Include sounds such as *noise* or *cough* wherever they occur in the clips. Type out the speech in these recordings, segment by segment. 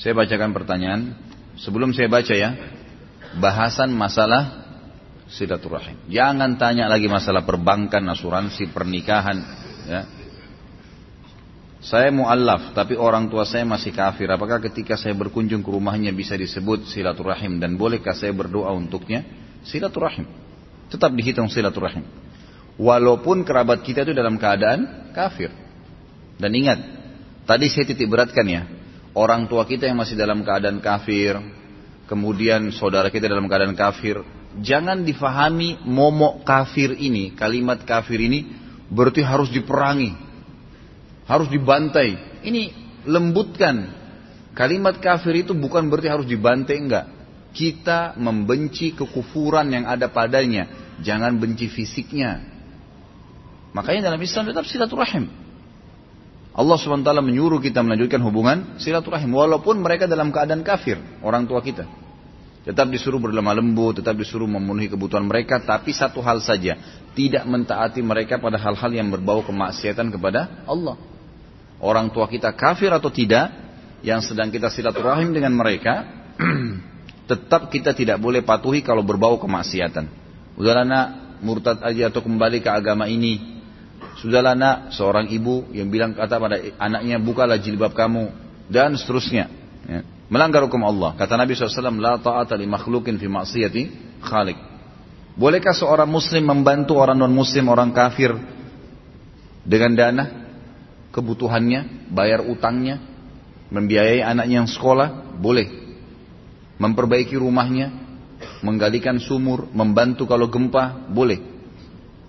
Saya bacakan pertanyaan. Sebelum saya baca ya, bahasan masalah silaturahim. Jangan tanya lagi masalah perbankan, asuransi, pernikahan. Ya. Saya mu'allaf, tapi orang tua saya masih kafir. Apakah ketika saya berkunjung ke rumahnya bisa disebut silaturahim? Dan bolehkah saya berdoa untuknya? Silaturahim. Tetap dihitung silaturahim. Walaupun kerabat kita itu dalam keadaan kafir. Dan ingat, tadi saya titik beratkan ya, orang tua kita yang masih dalam keadaan kafir, kemudian saudara kita dalam keadaan kafir, jangan difahami momok kafir ini, kalimat kafir ini berarti harus diperangi, harus dibantai. Ini lembutkan. Kalimat kafir itu bukan berarti harus dibantai enggak. Kita membenci kekufuran yang ada padanya, jangan benci fisiknya. Makanya dalam Islam tetap silaturahim. Allah SWT menyuruh kita melanjutkan hubungan silaturahim walaupun mereka dalam keadaan kafir, orang tua kita. Tetap disuruh berlemah lembut, tetap disuruh memenuhi kebutuhan mereka, tapi satu hal saja, tidak mentaati mereka pada hal-hal yang berbau kemaksiatan kepada Allah. Orang tua kita kafir atau tidak, yang sedang kita silaturahim dengan mereka, *clears throat* tetap kita tidak boleh patuhi kalau berbau kemaksiatan. Udahlah nak, murtad aja atau kembali ke agama ini, Sudahlah nak, seorang ibu yang bilang kata pada anaknya, bukalah jilbab kamu, dan seterusnya. Ya. Melanggar hukum Allah. Kata Nabi SAW, La ta'ata li makhlukin fi maksiyati khalik. Bolehkah seorang muslim membantu orang non-muslim, orang kafir, dengan dana, kebutuhannya, bayar utangnya, membiayai anaknya yang sekolah? Boleh. Memperbaiki rumahnya, menggalikan sumur, membantu kalau gempa? Boleh.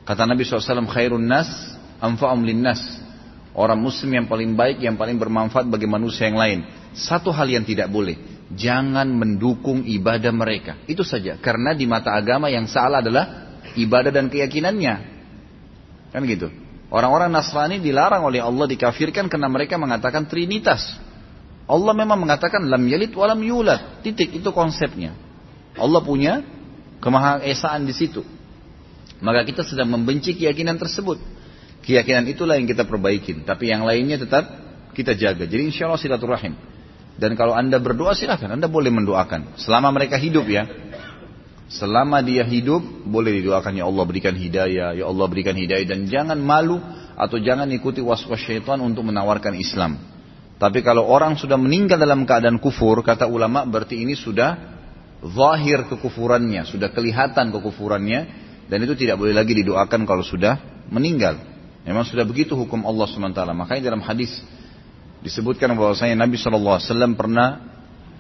Kata Nabi SAW, khairun nas anfa'um linnas. Orang muslim yang paling baik, yang paling bermanfaat bagi manusia yang lain. Satu hal yang tidak boleh, jangan mendukung ibadah mereka. Itu saja. Karena di mata agama yang salah adalah ibadah dan keyakinannya. Kan gitu. Orang-orang Nasrani dilarang oleh Allah dikafirkan karena mereka mengatakan trinitas. Allah memang mengatakan lam yalid walam yulad. Titik itu konsepnya. Allah punya kemahaesaan di situ. Maka kita sedang membenci keyakinan tersebut. Keyakinan itulah yang kita perbaikin. Tapi yang lainnya tetap kita jaga. Jadi insya Allah silaturahim. Dan kalau anda berdoa silahkan. Anda boleh mendoakan. Selama mereka hidup ya. Selama dia hidup boleh didoakan ya Allah berikan hidayah. Ya Allah berikan hidayah. Dan jangan malu atau jangan ikuti was-was syaitan untuk menawarkan Islam. Tapi kalau orang sudah meninggal dalam keadaan kufur, kata ulama berarti ini sudah zahir kekufurannya, sudah kelihatan kekufurannya, dan itu tidak boleh lagi didoakan kalau sudah meninggal. Memang sudah begitu hukum Allah SWT. Makanya dalam hadis disebutkan bahwasanya Nabi SAW pernah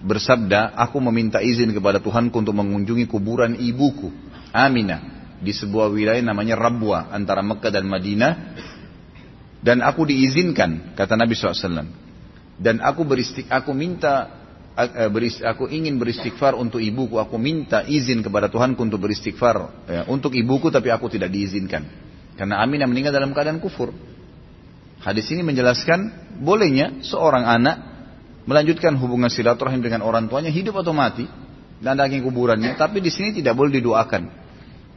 bersabda, aku meminta izin kepada Tuhanku untuk mengunjungi kuburan ibuku, Aminah, di sebuah wilayah namanya Rabwa antara Mekah dan Madinah. Dan aku diizinkan, kata Nabi SAW. Dan aku beristik, aku minta, eh, aku ingin beristighfar untuk ibuku. Aku minta izin kepada Tuhanku untuk beristighfar ya, untuk ibuku, tapi aku tidak diizinkan. Karena Aminah meninggal dalam keadaan kufur. Hadis ini menjelaskan bolehnya seorang anak melanjutkan hubungan silaturahim dengan orang tuanya hidup atau mati dan daging kuburannya, tapi di sini tidak boleh didoakan.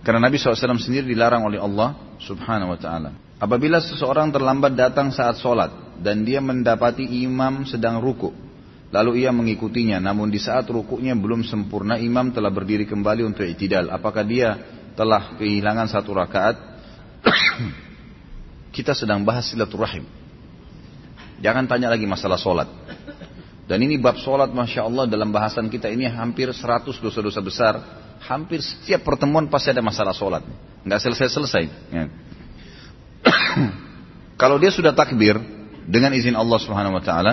Karena Nabi SAW sendiri dilarang oleh Allah Subhanahu wa taala. Apabila seseorang terlambat datang saat sholat dan dia mendapati imam sedang ruku, lalu ia mengikutinya, namun di saat rukuknya belum sempurna, imam telah berdiri kembali untuk itidal. Apakah dia telah kehilangan satu rakaat kita sedang bahas silaturahim. Jangan tanya lagi masalah sholat. Dan ini bab sholat Masya Allah dalam bahasan kita ini hampir 100 dosa-dosa besar. Hampir setiap pertemuan pasti ada masalah sholat. Nggak selesai-selesai. Ya. *coughs* Kalau dia sudah takbir dengan izin Allah Subhanahu Wa Taala,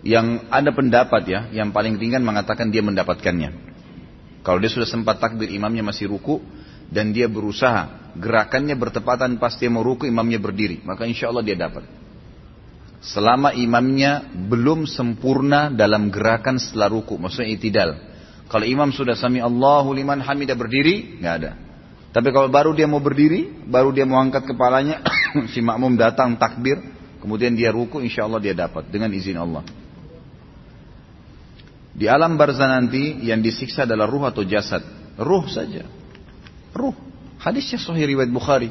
yang ada pendapat ya, yang paling ringan mengatakan dia mendapatkannya. Kalau dia sudah sempat takbir imamnya masih ruku dan dia berusaha gerakannya bertepatan pas dia mau ruku imamnya berdiri, maka insya Allah dia dapat. Selama imamnya belum sempurna dalam gerakan setelah ruku, maksudnya itidal. Kalau imam sudah sami Allahu liman hamidah berdiri, nggak ada. Tapi kalau baru dia mau berdiri, baru dia mau angkat kepalanya, *coughs* si makmum datang takbir, kemudian dia ruku, insya Allah dia dapat dengan izin Allah. Di alam barzah nanti yang disiksa adalah ruh atau jasad. Ruh saja. Ruh. Hadisnya sahih riwayat Bukhari.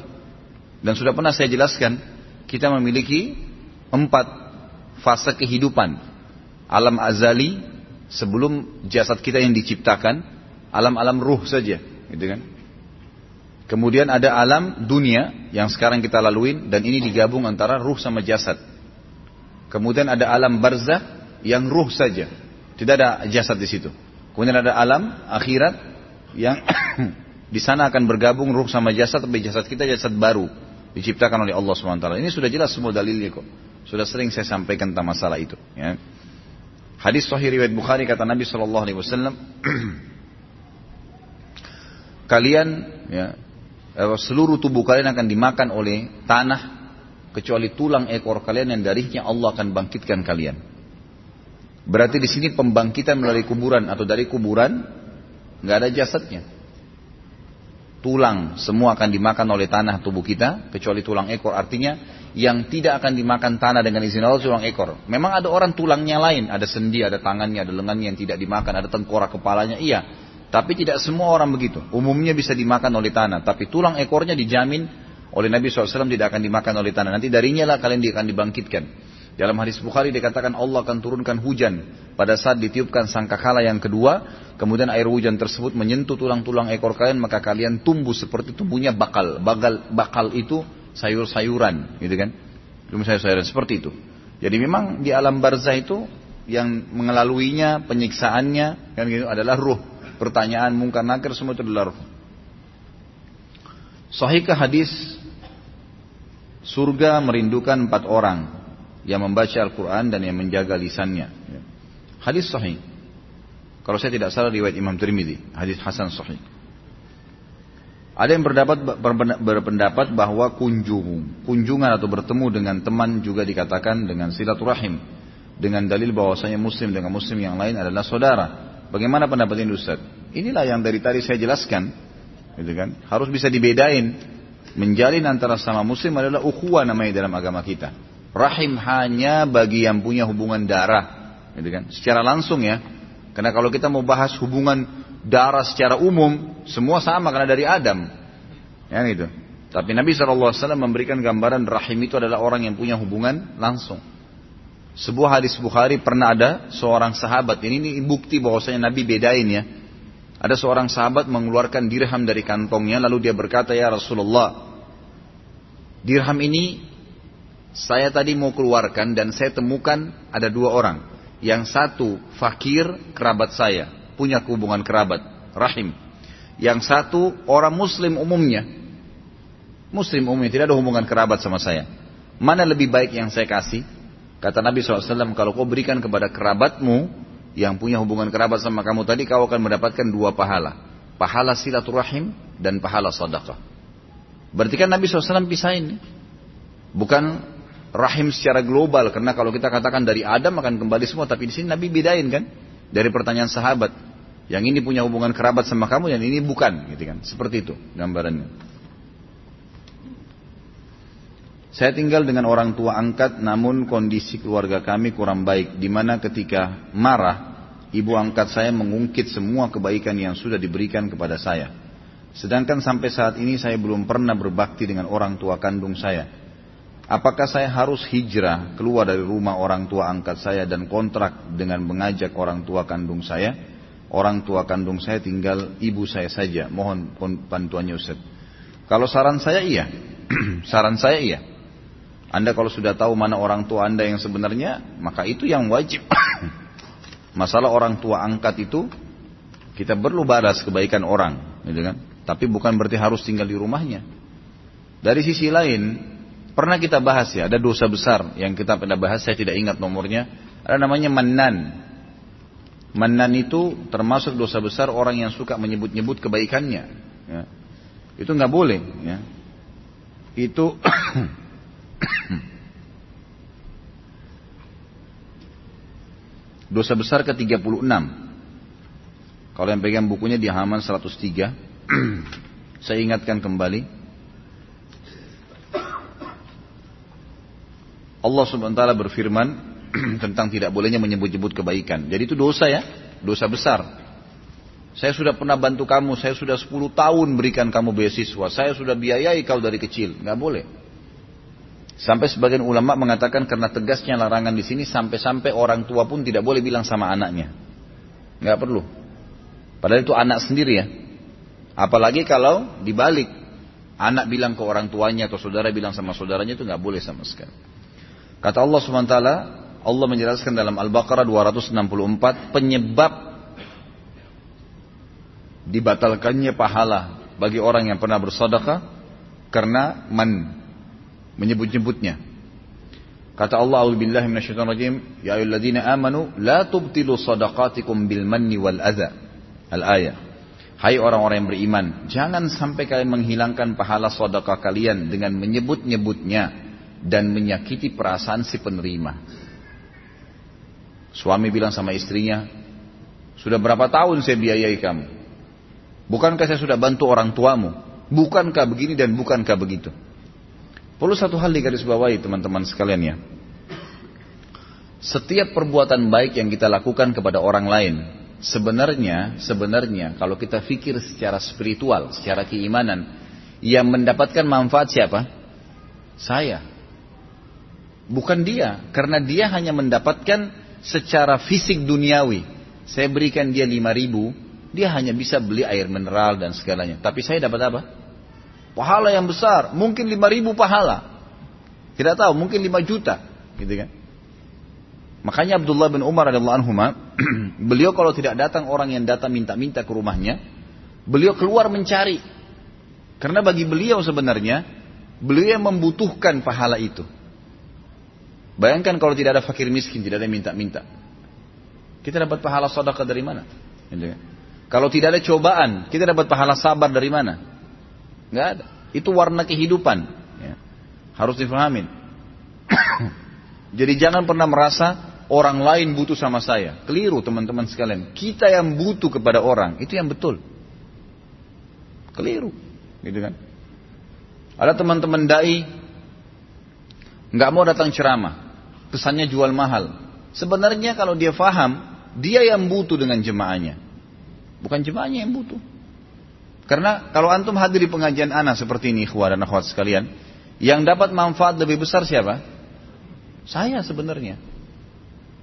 Dan sudah pernah saya jelaskan, kita memiliki empat fase kehidupan. Alam azali sebelum jasad kita yang diciptakan, alam-alam ruh saja, gitu kan? Kemudian ada alam dunia yang sekarang kita laluin dan ini digabung antara ruh sama jasad. Kemudian ada alam barzah yang ruh saja, tidak ada jasad di situ. Kemudian ada alam akhirat yang di sana akan bergabung ruh sama jasad, tapi jasad kita jasad baru diciptakan oleh Allah SWT. Ini sudah jelas semua dalilnya kok. Sudah sering saya sampaikan tentang masalah itu. Ya. Hadis Sahih riwayat Bukhari kata Nabi Shallallahu Alaihi Wasallam, *clears throat* kalian ya, eh, seluruh tubuh kalian akan dimakan oleh tanah kecuali tulang ekor kalian yang darinya Allah akan bangkitkan kalian. Berarti di sini pembangkitan melalui kuburan atau dari kuburan nggak ada jasadnya. Tulang semua akan dimakan oleh tanah tubuh kita kecuali tulang ekor. Artinya yang tidak akan dimakan tanah dengan izin Allah tulang ekor. Memang ada orang tulangnya lain, ada sendi, ada tangannya, ada lengannya yang tidak dimakan, ada tengkorak kepalanya, iya. Tapi tidak semua orang begitu. Umumnya bisa dimakan oleh tanah, tapi tulang ekornya dijamin oleh Nabi SAW tidak akan dimakan oleh tanah. Nanti darinya lah kalian akan dibangkitkan. Dalam hadis Bukhari dikatakan Allah akan turunkan hujan pada saat ditiupkan sangkakala yang kedua, kemudian air hujan tersebut menyentuh tulang-tulang ekor kalian maka kalian tumbuh seperti tumbuhnya bakal. Bakal bakal itu sayur-sayuran, gitu kan? Belum sayur-sayuran seperti itu. Jadi memang di alam barzah itu yang mengelaluinya, penyiksaannya, kan gitu adalah ruh. Pertanyaan mungkar nakir semua itu adalah ruh. Sahihkah hadis surga merindukan empat orang yang membaca Al-Quran dan yang menjaga lisannya. Hadis sahih. Kalau saya tidak salah riwayat Imam Tirmidzi, hadis Hasan sahih. Ada yang berpendapat, berpendapat bahwa kunjung, kunjungan atau bertemu dengan teman juga dikatakan dengan silaturahim. Dengan dalil bahwasanya muslim dengan muslim yang lain adalah saudara. Bagaimana pendapat ini Ustaz? Inilah yang dari tadi saya jelaskan. Gitu kan? Harus bisa dibedain. Menjalin antara sama muslim adalah ukhuwah namanya dalam agama kita. Rahim hanya bagi yang punya hubungan darah. Gitu kan? Secara langsung ya. Karena kalau kita mau bahas hubungan darah secara umum semua sama karena dari Adam. Ya gitu. Tapi Nabi SAW memberikan gambaran rahim itu adalah orang yang punya hubungan langsung. Sebuah hadis Bukhari pernah ada seorang sahabat. Ini, ini bukti bahwasanya Nabi bedain ya. Ada seorang sahabat mengeluarkan dirham dari kantongnya lalu dia berkata ya Rasulullah. Dirham ini saya tadi mau keluarkan dan saya temukan ada dua orang. Yang satu fakir kerabat saya punya hubungan kerabat, rahim. Yang satu orang muslim umumnya. Muslim umumnya tidak ada hubungan kerabat sama saya. Mana lebih baik yang saya kasih? Kata Nabi SAW, kalau kau berikan kepada kerabatmu yang punya hubungan kerabat sama kamu tadi, kau akan mendapatkan dua pahala. Pahala silaturahim dan pahala sadaqah. Berarti kan Nabi SAW pisahin. Bukan rahim secara global. Karena kalau kita katakan dari Adam akan kembali semua. Tapi di sini Nabi bedain kan. Dari pertanyaan sahabat. Yang ini punya hubungan kerabat sama kamu, yang ini bukan, gitu kan? Seperti itu gambarannya. Saya tinggal dengan orang tua angkat, namun kondisi keluarga kami kurang baik, di mana ketika marah, ibu angkat saya mengungkit semua kebaikan yang sudah diberikan kepada saya. Sedangkan sampai saat ini saya belum pernah berbakti dengan orang tua kandung saya. Apakah saya harus hijrah keluar dari rumah orang tua angkat saya dan kontrak dengan mengajak orang tua kandung saya? orang tua kandung saya tinggal ibu saya saja. Mohon bantuannya Ustaz. Kalau saran saya iya. *clears throat* saran saya iya. Anda kalau sudah tahu mana orang tua Anda yang sebenarnya, maka itu yang wajib. *clears throat* Masalah orang tua angkat itu, kita perlu balas kebaikan orang. Gitu kan? Tapi bukan berarti harus tinggal di rumahnya. Dari sisi lain, pernah kita bahas ya, ada dosa besar yang kita pernah bahas, saya tidak ingat nomornya. Ada namanya manan. Manan itu termasuk dosa besar orang yang suka menyebut-nyebut kebaikannya. Ya. Itu nggak boleh. Ya. Itu *coughs* dosa besar ke-36. Kalau yang pegang bukunya di halaman 103, *coughs* saya ingatkan kembali. Allah ta'ala berfirman, *clears throat* tentang tidak bolehnya menyebut-nyebut kebaikan. Jadi itu dosa ya, dosa besar. Saya sudah pernah bantu kamu, saya sudah 10 tahun berikan kamu beasiswa, saya sudah biayai kau dari kecil, nggak boleh. Sampai sebagian ulama mengatakan karena tegasnya larangan di sini sampai-sampai orang tua pun tidak boleh bilang sama anaknya. Nggak perlu. Padahal itu anak sendiri ya. Apalagi kalau dibalik. Anak bilang ke orang tuanya atau saudara bilang sama saudaranya itu nggak boleh sama sekali. Kata Allah SWT, Allah menjelaskan dalam Al-Baqarah 264 penyebab dibatalkannya pahala bagi orang yang pernah bersedekah karena man menyebut-nyebutnya. Kata Allah, "A'udzubillahi minasyaitonirrajim, ya ayyuhalladzina amanu la tubtilu shadaqatikum bil manni wal adza." Al-ayat. Hai orang-orang yang beriman, jangan sampai kalian menghilangkan pahala sedekah kalian dengan menyebut-nyebutnya dan menyakiti perasaan si penerima. Suami bilang sama istrinya, sudah berapa tahun saya biayai kamu? Bukankah saya sudah bantu orang tuamu? Bukankah begini dan bukankah begitu? Perlu satu hal di garis bawahi teman-teman sekalian ya. Setiap perbuatan baik yang kita lakukan kepada orang lain, sebenarnya, sebenarnya kalau kita pikir secara spiritual, secara keimanan, yang mendapatkan manfaat siapa? Saya. Bukan dia, karena dia hanya mendapatkan secara fisik duniawi. Saya berikan dia lima ribu, dia hanya bisa beli air mineral dan segalanya. Tapi saya dapat apa? Pahala yang besar, mungkin lima ribu pahala. Tidak tahu, mungkin lima juta, gitu kan? Makanya Abdullah bin Umar radhiyallahu anhu *clears throat* beliau kalau tidak datang orang yang datang minta-minta ke rumahnya, beliau keluar mencari. Karena bagi beliau sebenarnya, beliau yang membutuhkan pahala itu. Bayangkan kalau tidak ada fakir miskin, tidak ada minta-minta. Kita dapat pahala sedekah dari mana? Gitu kan? Kalau tidak ada cobaan, kita dapat pahala sabar dari mana? Nggak ada. Itu warna kehidupan. Ya. Harus difahamin. *coughs* Jadi jangan pernah merasa orang lain butuh sama saya. Keliru teman-teman sekalian. Kita yang butuh kepada orang, itu yang betul. Keliru. Gitu kan. Ada teman-teman dai nggak mau datang ceramah. Pesannya jual mahal. Sebenarnya kalau dia faham, dia yang butuh dengan jemaahnya. Bukan jemaahnya yang butuh. Karena kalau antum hadir di pengajian anak seperti ini, ikhwah dan akhwat sekalian, yang dapat manfaat lebih besar siapa? Saya sebenarnya.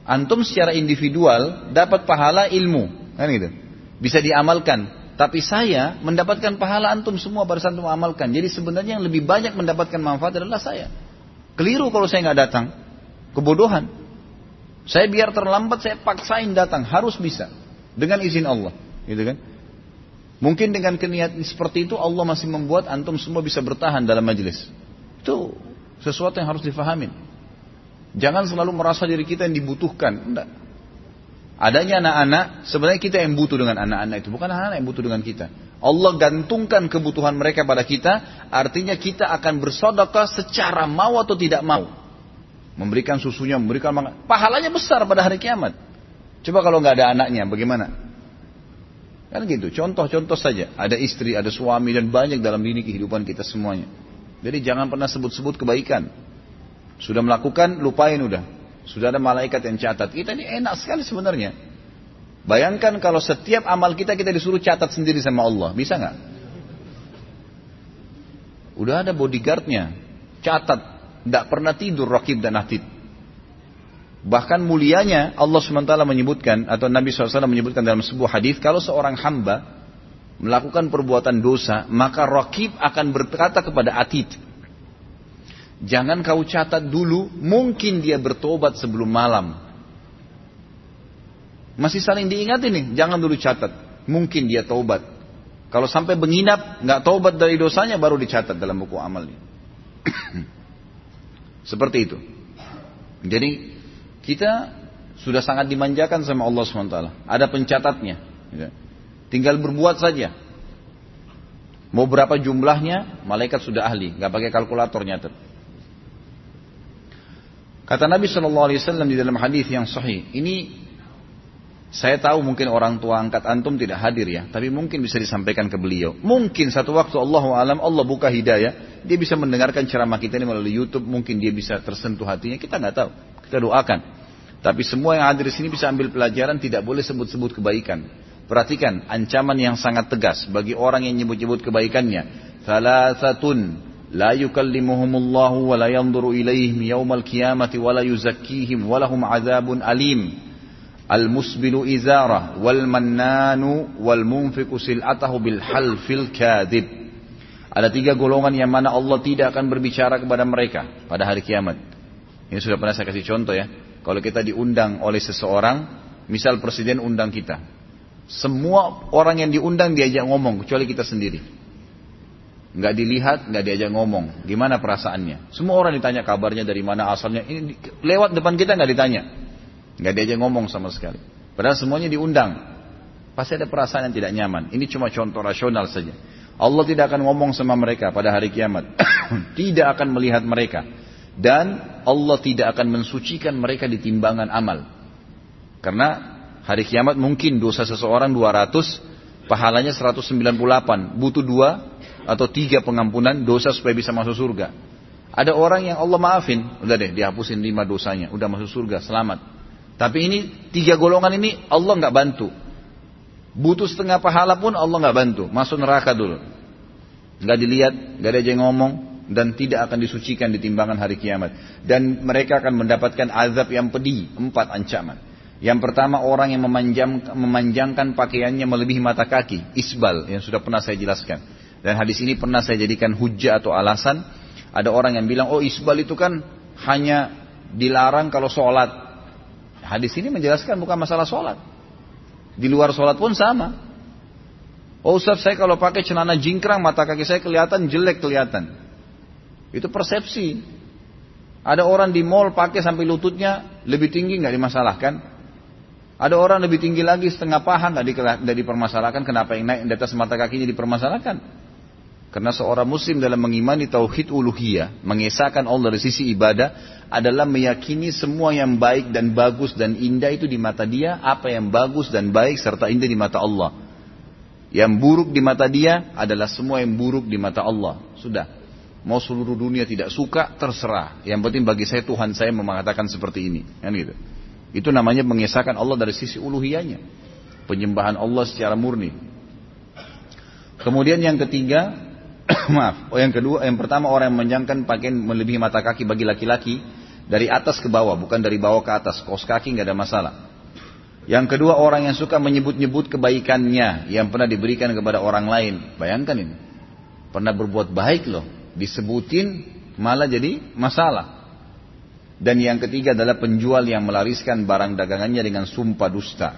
Antum secara individual dapat pahala ilmu, kan gitu. Bisa diamalkan. Tapi saya mendapatkan pahala antum semua pada saat antum amalkan. Jadi sebenarnya yang lebih banyak mendapatkan manfaat adalah saya. Keliru kalau saya nggak datang. Kebodohan. Saya biar terlambat saya paksain datang, harus bisa dengan izin Allah, gitu kan? Mungkin dengan keniat seperti itu Allah masih membuat antum semua bisa bertahan dalam majelis. Itu sesuatu yang harus difahamin. Jangan selalu merasa diri kita yang dibutuhkan. Enggak. Adanya anak-anak, sebenarnya kita yang butuh dengan anak-anak itu. Bukan anak-anak yang butuh dengan kita. Allah gantungkan kebutuhan mereka pada kita, artinya kita akan bersodokah secara mau atau tidak mau. Memberikan susunya, memberikan pahalanya besar pada hari kiamat. Coba kalau nggak ada anaknya, bagaimana? Kan gitu, contoh-contoh saja. Ada istri, ada suami, dan banyak dalam diri kehidupan kita semuanya. Jadi jangan pernah sebut-sebut kebaikan. Sudah melakukan, lupain udah. Sudah ada malaikat yang catat. Kita ini enak sekali sebenarnya. Bayangkan kalau setiap amal kita kita disuruh catat sendiri sama Allah. Bisa nggak? Udah ada bodyguardnya. Catat. Tidak pernah tidur rakib dan atid. Bahkan mulianya Allah SWT menyebutkan atau Nabi SAW menyebutkan dalam sebuah hadis kalau seorang hamba melakukan perbuatan dosa maka rakib akan berkata kepada atid jangan kau catat dulu mungkin dia bertobat sebelum malam. Masih saling diingat ini jangan dulu catat mungkin dia tobat kalau sampai menginap nggak tobat dari dosanya baru dicatat dalam buku amalnya *clears throat* seperti itu jadi kita sudah sangat dimanjakan sama Allah SWT. Ada pencatatnya. Ya. Tinggal berbuat saja. Mau berapa jumlahnya, malaikat sudah ahli. Gak pakai kalkulator nyatet. Kata Nabi Wasallam di dalam hadis yang sahih, ini saya tahu mungkin orang tua angkat antum tidak hadir ya, tapi mungkin bisa disampaikan ke beliau. Mungkin satu waktu Allah alam Allah buka hidayah, dia bisa mendengarkan ceramah kita ini melalui YouTube, mungkin dia bisa tersentuh hatinya. Kita nggak tahu, kita doakan. Tapi semua yang hadir di sini bisa ambil pelajaran, tidak boleh sebut-sebut kebaikan. Perhatikan ancaman yang sangat tegas bagi orang yang nyebut-nyebut kebaikannya. Salah la yukallimuhumullahu wa la yanzuru ilaihim yaumal qiyamati wa la yuzakkihim wa alim. Al-musbilu izarah wal mannanu wal munfiqu sil'atahu bil halfil. Ada tiga golongan yang mana Allah tidak akan berbicara kepada mereka pada hari kiamat. Ini sudah pernah saya kasih contoh ya. Kalau kita diundang oleh seseorang, misal presiden undang kita. Semua orang yang diundang diajak ngomong kecuali kita sendiri. Nggak dilihat, nggak diajak ngomong. Gimana perasaannya? Semua orang ditanya kabarnya dari mana asalnya. Ini lewat depan kita nggak ditanya nggak diajak ngomong sama sekali. Padahal semuanya diundang. Pasti ada perasaan yang tidak nyaman. Ini cuma contoh rasional saja. Allah tidak akan ngomong sama mereka pada hari kiamat. *coughs* tidak akan melihat mereka. Dan Allah tidak akan mensucikan mereka di timbangan amal. Karena hari kiamat mungkin dosa seseorang 200, pahalanya 198. Butuh dua atau tiga pengampunan dosa supaya bisa masuk surga. Ada orang yang Allah maafin, udah deh dihapusin lima dosanya, udah masuk surga, selamat. Tapi ini tiga golongan ini Allah nggak bantu. Butuh setengah pahala pun Allah nggak bantu, masuk neraka dulu. Nggak dilihat, nggak ada yang ngomong, dan tidak akan disucikan di timbangan hari kiamat. Dan mereka akan mendapatkan azab yang pedih, empat ancaman. Yang pertama orang yang memanjang, memanjangkan pakaiannya melebihi mata kaki, isbal yang sudah pernah saya jelaskan. Dan hadis ini pernah saya jadikan hujah atau alasan. Ada orang yang bilang, oh isbal itu kan hanya dilarang kalau sholat. Hadis ini menjelaskan bukan masalah sholat. Di luar sholat pun sama. Oh Ustaz saya kalau pakai celana jingkrang mata kaki saya kelihatan jelek kelihatan. Itu persepsi. Ada orang di mall pakai sampai lututnya lebih tinggi nggak dimasalahkan. Ada orang lebih tinggi lagi setengah paha nggak dipermasalahkan. Kenapa yang naik di atas mata kakinya dipermasalahkan? Karena seorang muslim dalam mengimani tauhid uluhiyah, mengesahkan Allah dari sisi ibadah adalah meyakini semua yang baik dan bagus dan indah itu di mata dia, apa yang bagus dan baik serta indah di mata Allah. Yang buruk di mata dia adalah semua yang buruk di mata Allah. Sudah. Mau seluruh dunia tidak suka, terserah. Yang penting bagi saya Tuhan saya mengatakan seperti ini. Kan gitu. Itu namanya mengesahkan Allah dari sisi uluhiyahnya. Penyembahan Allah secara murni. Kemudian yang ketiga, *coughs* maaf. Oh yang kedua, yang pertama orang yang menjangkan pakaian melebihi mata kaki bagi laki-laki dari atas ke bawah, bukan dari bawah ke atas. Kos kaki nggak ada masalah. Yang kedua orang yang suka menyebut-nyebut kebaikannya yang pernah diberikan kepada orang lain. Bayangkan ini. Pernah berbuat baik loh. Disebutin malah jadi masalah. Dan yang ketiga adalah penjual yang melariskan barang dagangannya dengan sumpah dusta.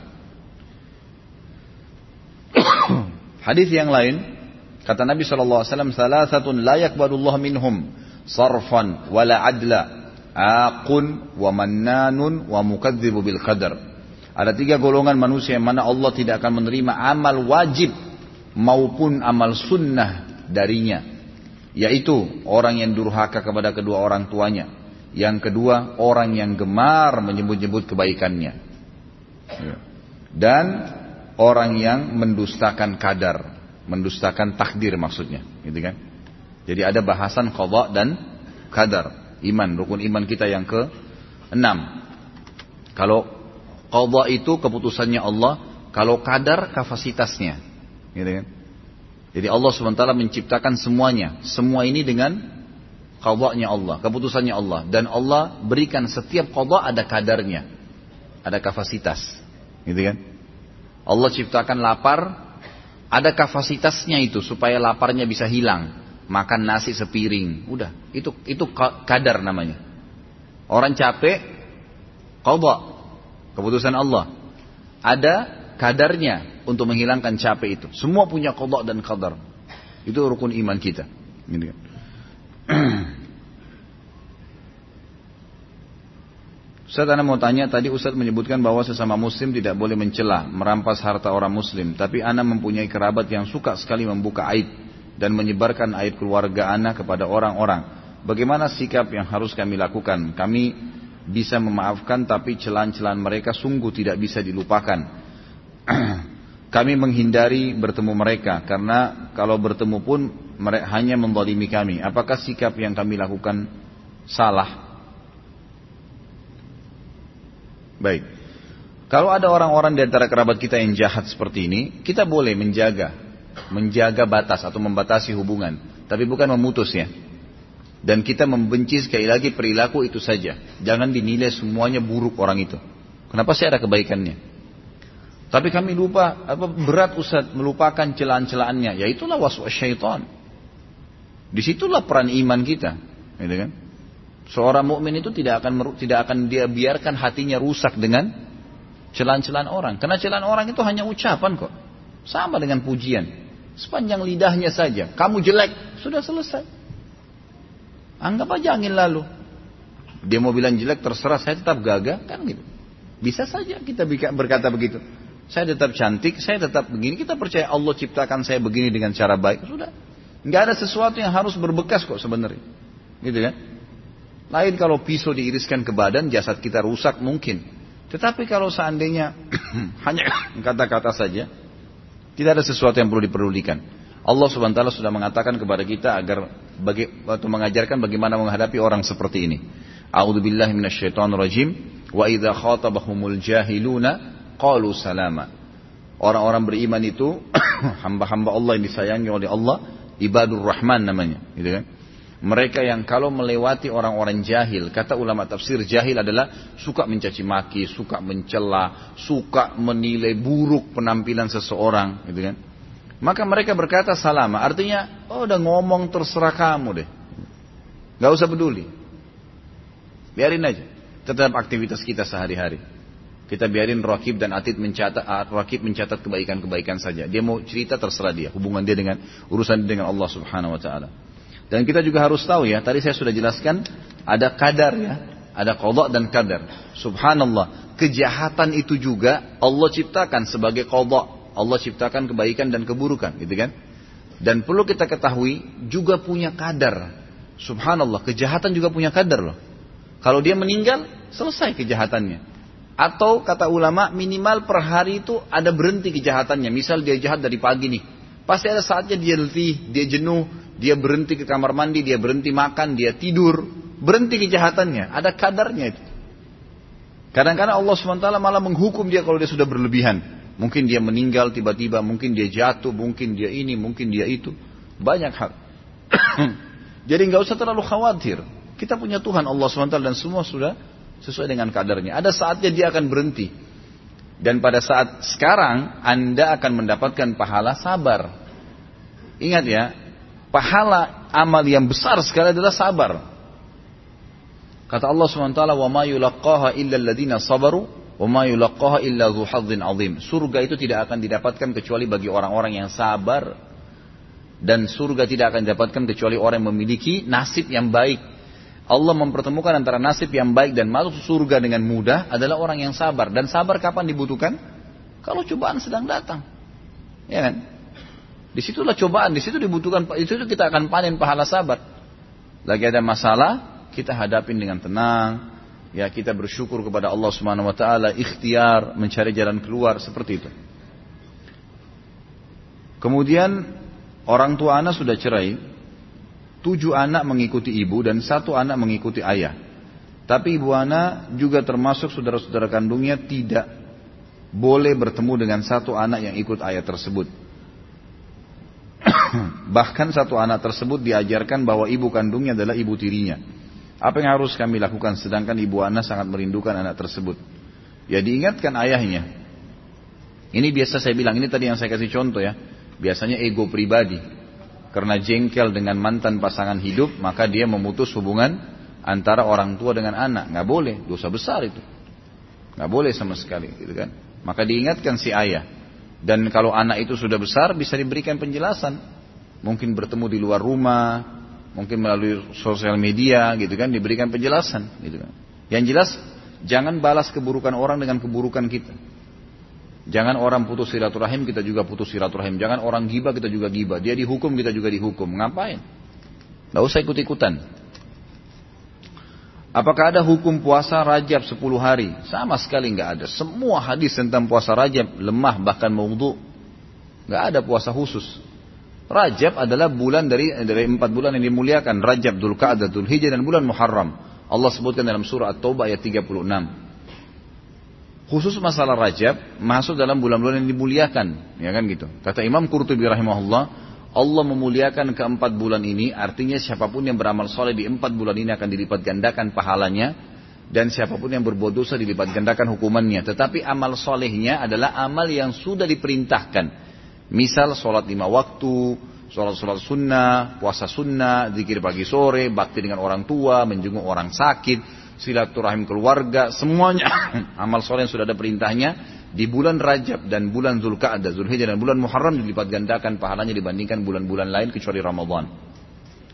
*coughs* Hadis yang lain Kata Nabi SAW, Salasatun layak badullah minhum, sarfan wala adla, aqun wa mannanun wa mukadzibu bil qadar. Ada tiga golongan manusia yang mana Allah tidak akan menerima amal wajib maupun amal sunnah darinya. Yaitu orang yang durhaka kepada kedua orang tuanya. Yang kedua, orang yang gemar menyebut-nyebut kebaikannya. Dan orang yang mendustakan kadar mendustakan takdir maksudnya, gitu kan? Jadi ada bahasan qada dan kadar, iman, rukun iman kita yang ke enam. Kalau qada itu keputusannya Allah, kalau kadar kapasitasnya, gitu kan? Jadi Allah sementara menciptakan semuanya, semua ini dengan qadanya Allah, keputusannya Allah dan Allah berikan setiap qada ada kadarnya, ada kapasitas, gitu kan? Allah ciptakan lapar, ada kapasitasnya itu supaya laparnya bisa hilang. Makan nasi sepiring. Udah, itu itu kadar namanya. Orang capek, qadha. Keputusan Allah. Ada kadarnya untuk menghilangkan capek itu. Semua punya qadha dan qadar. Itu rukun iman kita. Gitu. *clears throat* Ustaz Anda mau tanya, tadi Ustaz menyebutkan bahwa sesama muslim tidak boleh mencela, merampas harta orang muslim. Tapi Anda mempunyai kerabat yang suka sekali membuka aib dan menyebarkan aib keluarga Anda kepada orang-orang. Bagaimana sikap yang harus kami lakukan? Kami bisa memaafkan tapi celan-celan mereka sungguh tidak bisa dilupakan. *clears throat* kami menghindari bertemu mereka karena kalau bertemu pun mereka hanya mendolimi kami. Apakah sikap yang kami lakukan salah? Baik. Kalau ada orang-orang di antara kerabat kita yang jahat seperti ini, kita boleh menjaga, menjaga batas atau membatasi hubungan, tapi bukan memutus ya. Dan kita membenci sekali lagi perilaku itu saja. Jangan dinilai semuanya buruk orang itu. Kenapa sih ada kebaikannya? Tapi kami lupa, apa berat Ustaz melupakan celaan-celaannya. Ya itulah waswas syaitan. Di situlah peran iman kita. Gitu kan? Seorang mukmin itu tidak akan tidak akan dia biarkan hatinya rusak dengan celaan-celaan orang. Karena celaan orang itu hanya ucapan kok. Sama dengan pujian. Sepanjang lidahnya saja. Kamu jelek, sudah selesai. Anggap aja angin lalu. Dia mau bilang jelek terserah saya tetap gagah kan gitu. Bisa saja kita berkata begitu. Saya tetap cantik, saya tetap begini. Kita percaya Allah ciptakan saya begini dengan cara baik. Sudah. Nggak ada sesuatu yang harus berbekas kok sebenarnya. Gitu kan? Lain kalau pisau diiriskan ke badan, jasad kita rusak mungkin. Tetapi kalau seandainya *coughs* hanya *coughs* kata-kata saja, tidak ada sesuatu yang perlu diperdulikan. Allah subhanahu wa ta'ala sudah mengatakan kepada kita agar bagi, waktu mengajarkan bagaimana menghadapi orang seperti ini. A'udzubillahi minasyaitonirrajim wa idza khatabahumul jahiluna qalu salama. Orang-orang beriman itu *coughs* hamba-hamba Allah yang disayangi oleh Allah, ibadur rahman namanya, gitu kan? Mereka yang kalau melewati orang-orang jahil, kata ulama tafsir jahil adalah suka mencaci maki, suka mencela, suka menilai buruk penampilan seseorang, gitu kan? Maka mereka berkata salama. Artinya, oh udah ngomong terserah kamu deh. Gak usah peduli. Biarin aja. Tetap aktivitas kita sehari-hari. Kita biarin Rakib dan Atid mencatat, ah, Rakib mencatat kebaikan-kebaikan saja. Dia mau cerita terserah dia. Hubungan dia dengan urusan dia dengan Allah subhanahu wa ta'ala. Dan kita juga harus tahu ya, tadi saya sudah jelaskan, ada kadar ya. Ada kodok dan kadar. Subhanallah. Kejahatan itu juga Allah ciptakan sebagai kodok Allah ciptakan kebaikan dan keburukan, gitu kan? Dan perlu kita ketahui juga punya kadar. Subhanallah, kejahatan juga punya kadar loh. Kalau dia meninggal, selesai kejahatannya. Atau kata ulama minimal per hari itu ada berhenti kejahatannya. Misal dia jahat dari pagi nih. Pasti ada saatnya dia letih, dia jenuh, dia berhenti ke kamar mandi, dia berhenti makan, dia tidur. Berhenti kejahatannya. Ada kadarnya itu. Kadang-kadang Allah SWT malah menghukum dia kalau dia sudah berlebihan. Mungkin dia meninggal tiba-tiba, mungkin dia jatuh, mungkin dia ini, mungkin dia itu. Banyak hal. *coughs* Jadi nggak usah terlalu khawatir. Kita punya Tuhan Allah SWT dan semua sudah sesuai dengan kadarnya. Ada saatnya dia akan berhenti. Dan pada saat sekarang Anda akan mendapatkan pahala sabar. Ingat ya, pahala amal yang besar sekali adalah sabar. Kata Allah SWT, "Wa ma yulaqqaha illa alladziina sabaru وَمَا يُلَقَّهَا إِلَّا ذُو حَظٍ عَظِيمٍ Surga itu tidak akan didapatkan kecuali bagi orang-orang yang sabar. Dan surga tidak akan didapatkan kecuali orang yang memiliki nasib yang baik. Allah mempertemukan antara nasib yang baik dan masuk surga dengan mudah adalah orang yang sabar. Dan sabar kapan dibutuhkan? Kalau cobaan sedang datang. Ya kan? Di situlah cobaan, di situ dibutuhkan, itu kita akan panen pahala sabar. Lagi ada masalah, kita hadapin dengan tenang, ya kita bersyukur kepada Allah Subhanahu wa taala, ikhtiar mencari jalan keluar seperti itu. Kemudian orang tua anak sudah cerai, tujuh anak mengikuti ibu dan satu anak mengikuti ayah. Tapi ibu anak juga termasuk saudara-saudara kandungnya tidak boleh bertemu dengan satu anak yang ikut ayah tersebut. *coughs* Bahkan satu anak tersebut diajarkan bahwa ibu kandungnya adalah ibu tirinya. Apa yang harus kami lakukan sedangkan ibu anak sangat merindukan anak tersebut? Ya diingatkan ayahnya. Ini biasa saya bilang, ini tadi yang saya kasih contoh ya. Biasanya ego pribadi. Karena jengkel dengan mantan pasangan hidup, maka dia memutus hubungan antara orang tua dengan anak. Nggak boleh, dosa besar itu. Nggak boleh sama sekali, gitu kan. Maka diingatkan si ayah. Dan kalau anak itu sudah besar, bisa diberikan penjelasan. Mungkin bertemu di luar rumah, mungkin melalui sosial media gitu kan diberikan penjelasan gitu kan. Yang jelas jangan balas keburukan orang dengan keburukan kita. Jangan orang putus silaturahim kita juga putus silaturahim. Jangan orang gibah kita juga gibah. Dia dihukum kita juga dihukum. Ngapain? Gak usah ikut-ikutan. Apakah ada hukum puasa rajab 10 hari? Sama sekali nggak ada. Semua hadis tentang puasa rajab lemah bahkan maudhu. Nggak ada puasa khusus. Rajab adalah bulan dari dari empat bulan yang dimuliakan. Rajab, Dhul Qa'dah, Dhul dan bulan Muharram. Allah sebutkan dalam surah At-Taubah ayat 36. Khusus masalah Rajab masuk dalam bulan-bulan yang dimuliakan, ya kan gitu. Kata Imam Qurtubi rahimahullah, Allah memuliakan keempat bulan ini, artinya siapa pun yang beramal soleh di empat bulan ini akan dilipat gandakan pahalanya, dan siapa pun yang berbuat dosa dilipat gandakan hukumannya. Tetapi amal solehnya adalah amal yang sudah diperintahkan. Misal sholat lima waktu, sholat-sholat sunnah, puasa sunnah, zikir pagi sore, bakti dengan orang tua, menjenguk orang sakit, silaturahim keluarga, semuanya *coughs* amal soleh yang sudah ada perintahnya di bulan Rajab dan bulan Zulkaadah, Zulhijjah dan bulan Muharram dilipat gandakan pahalanya dibandingkan bulan-bulan lain kecuali Ramadan.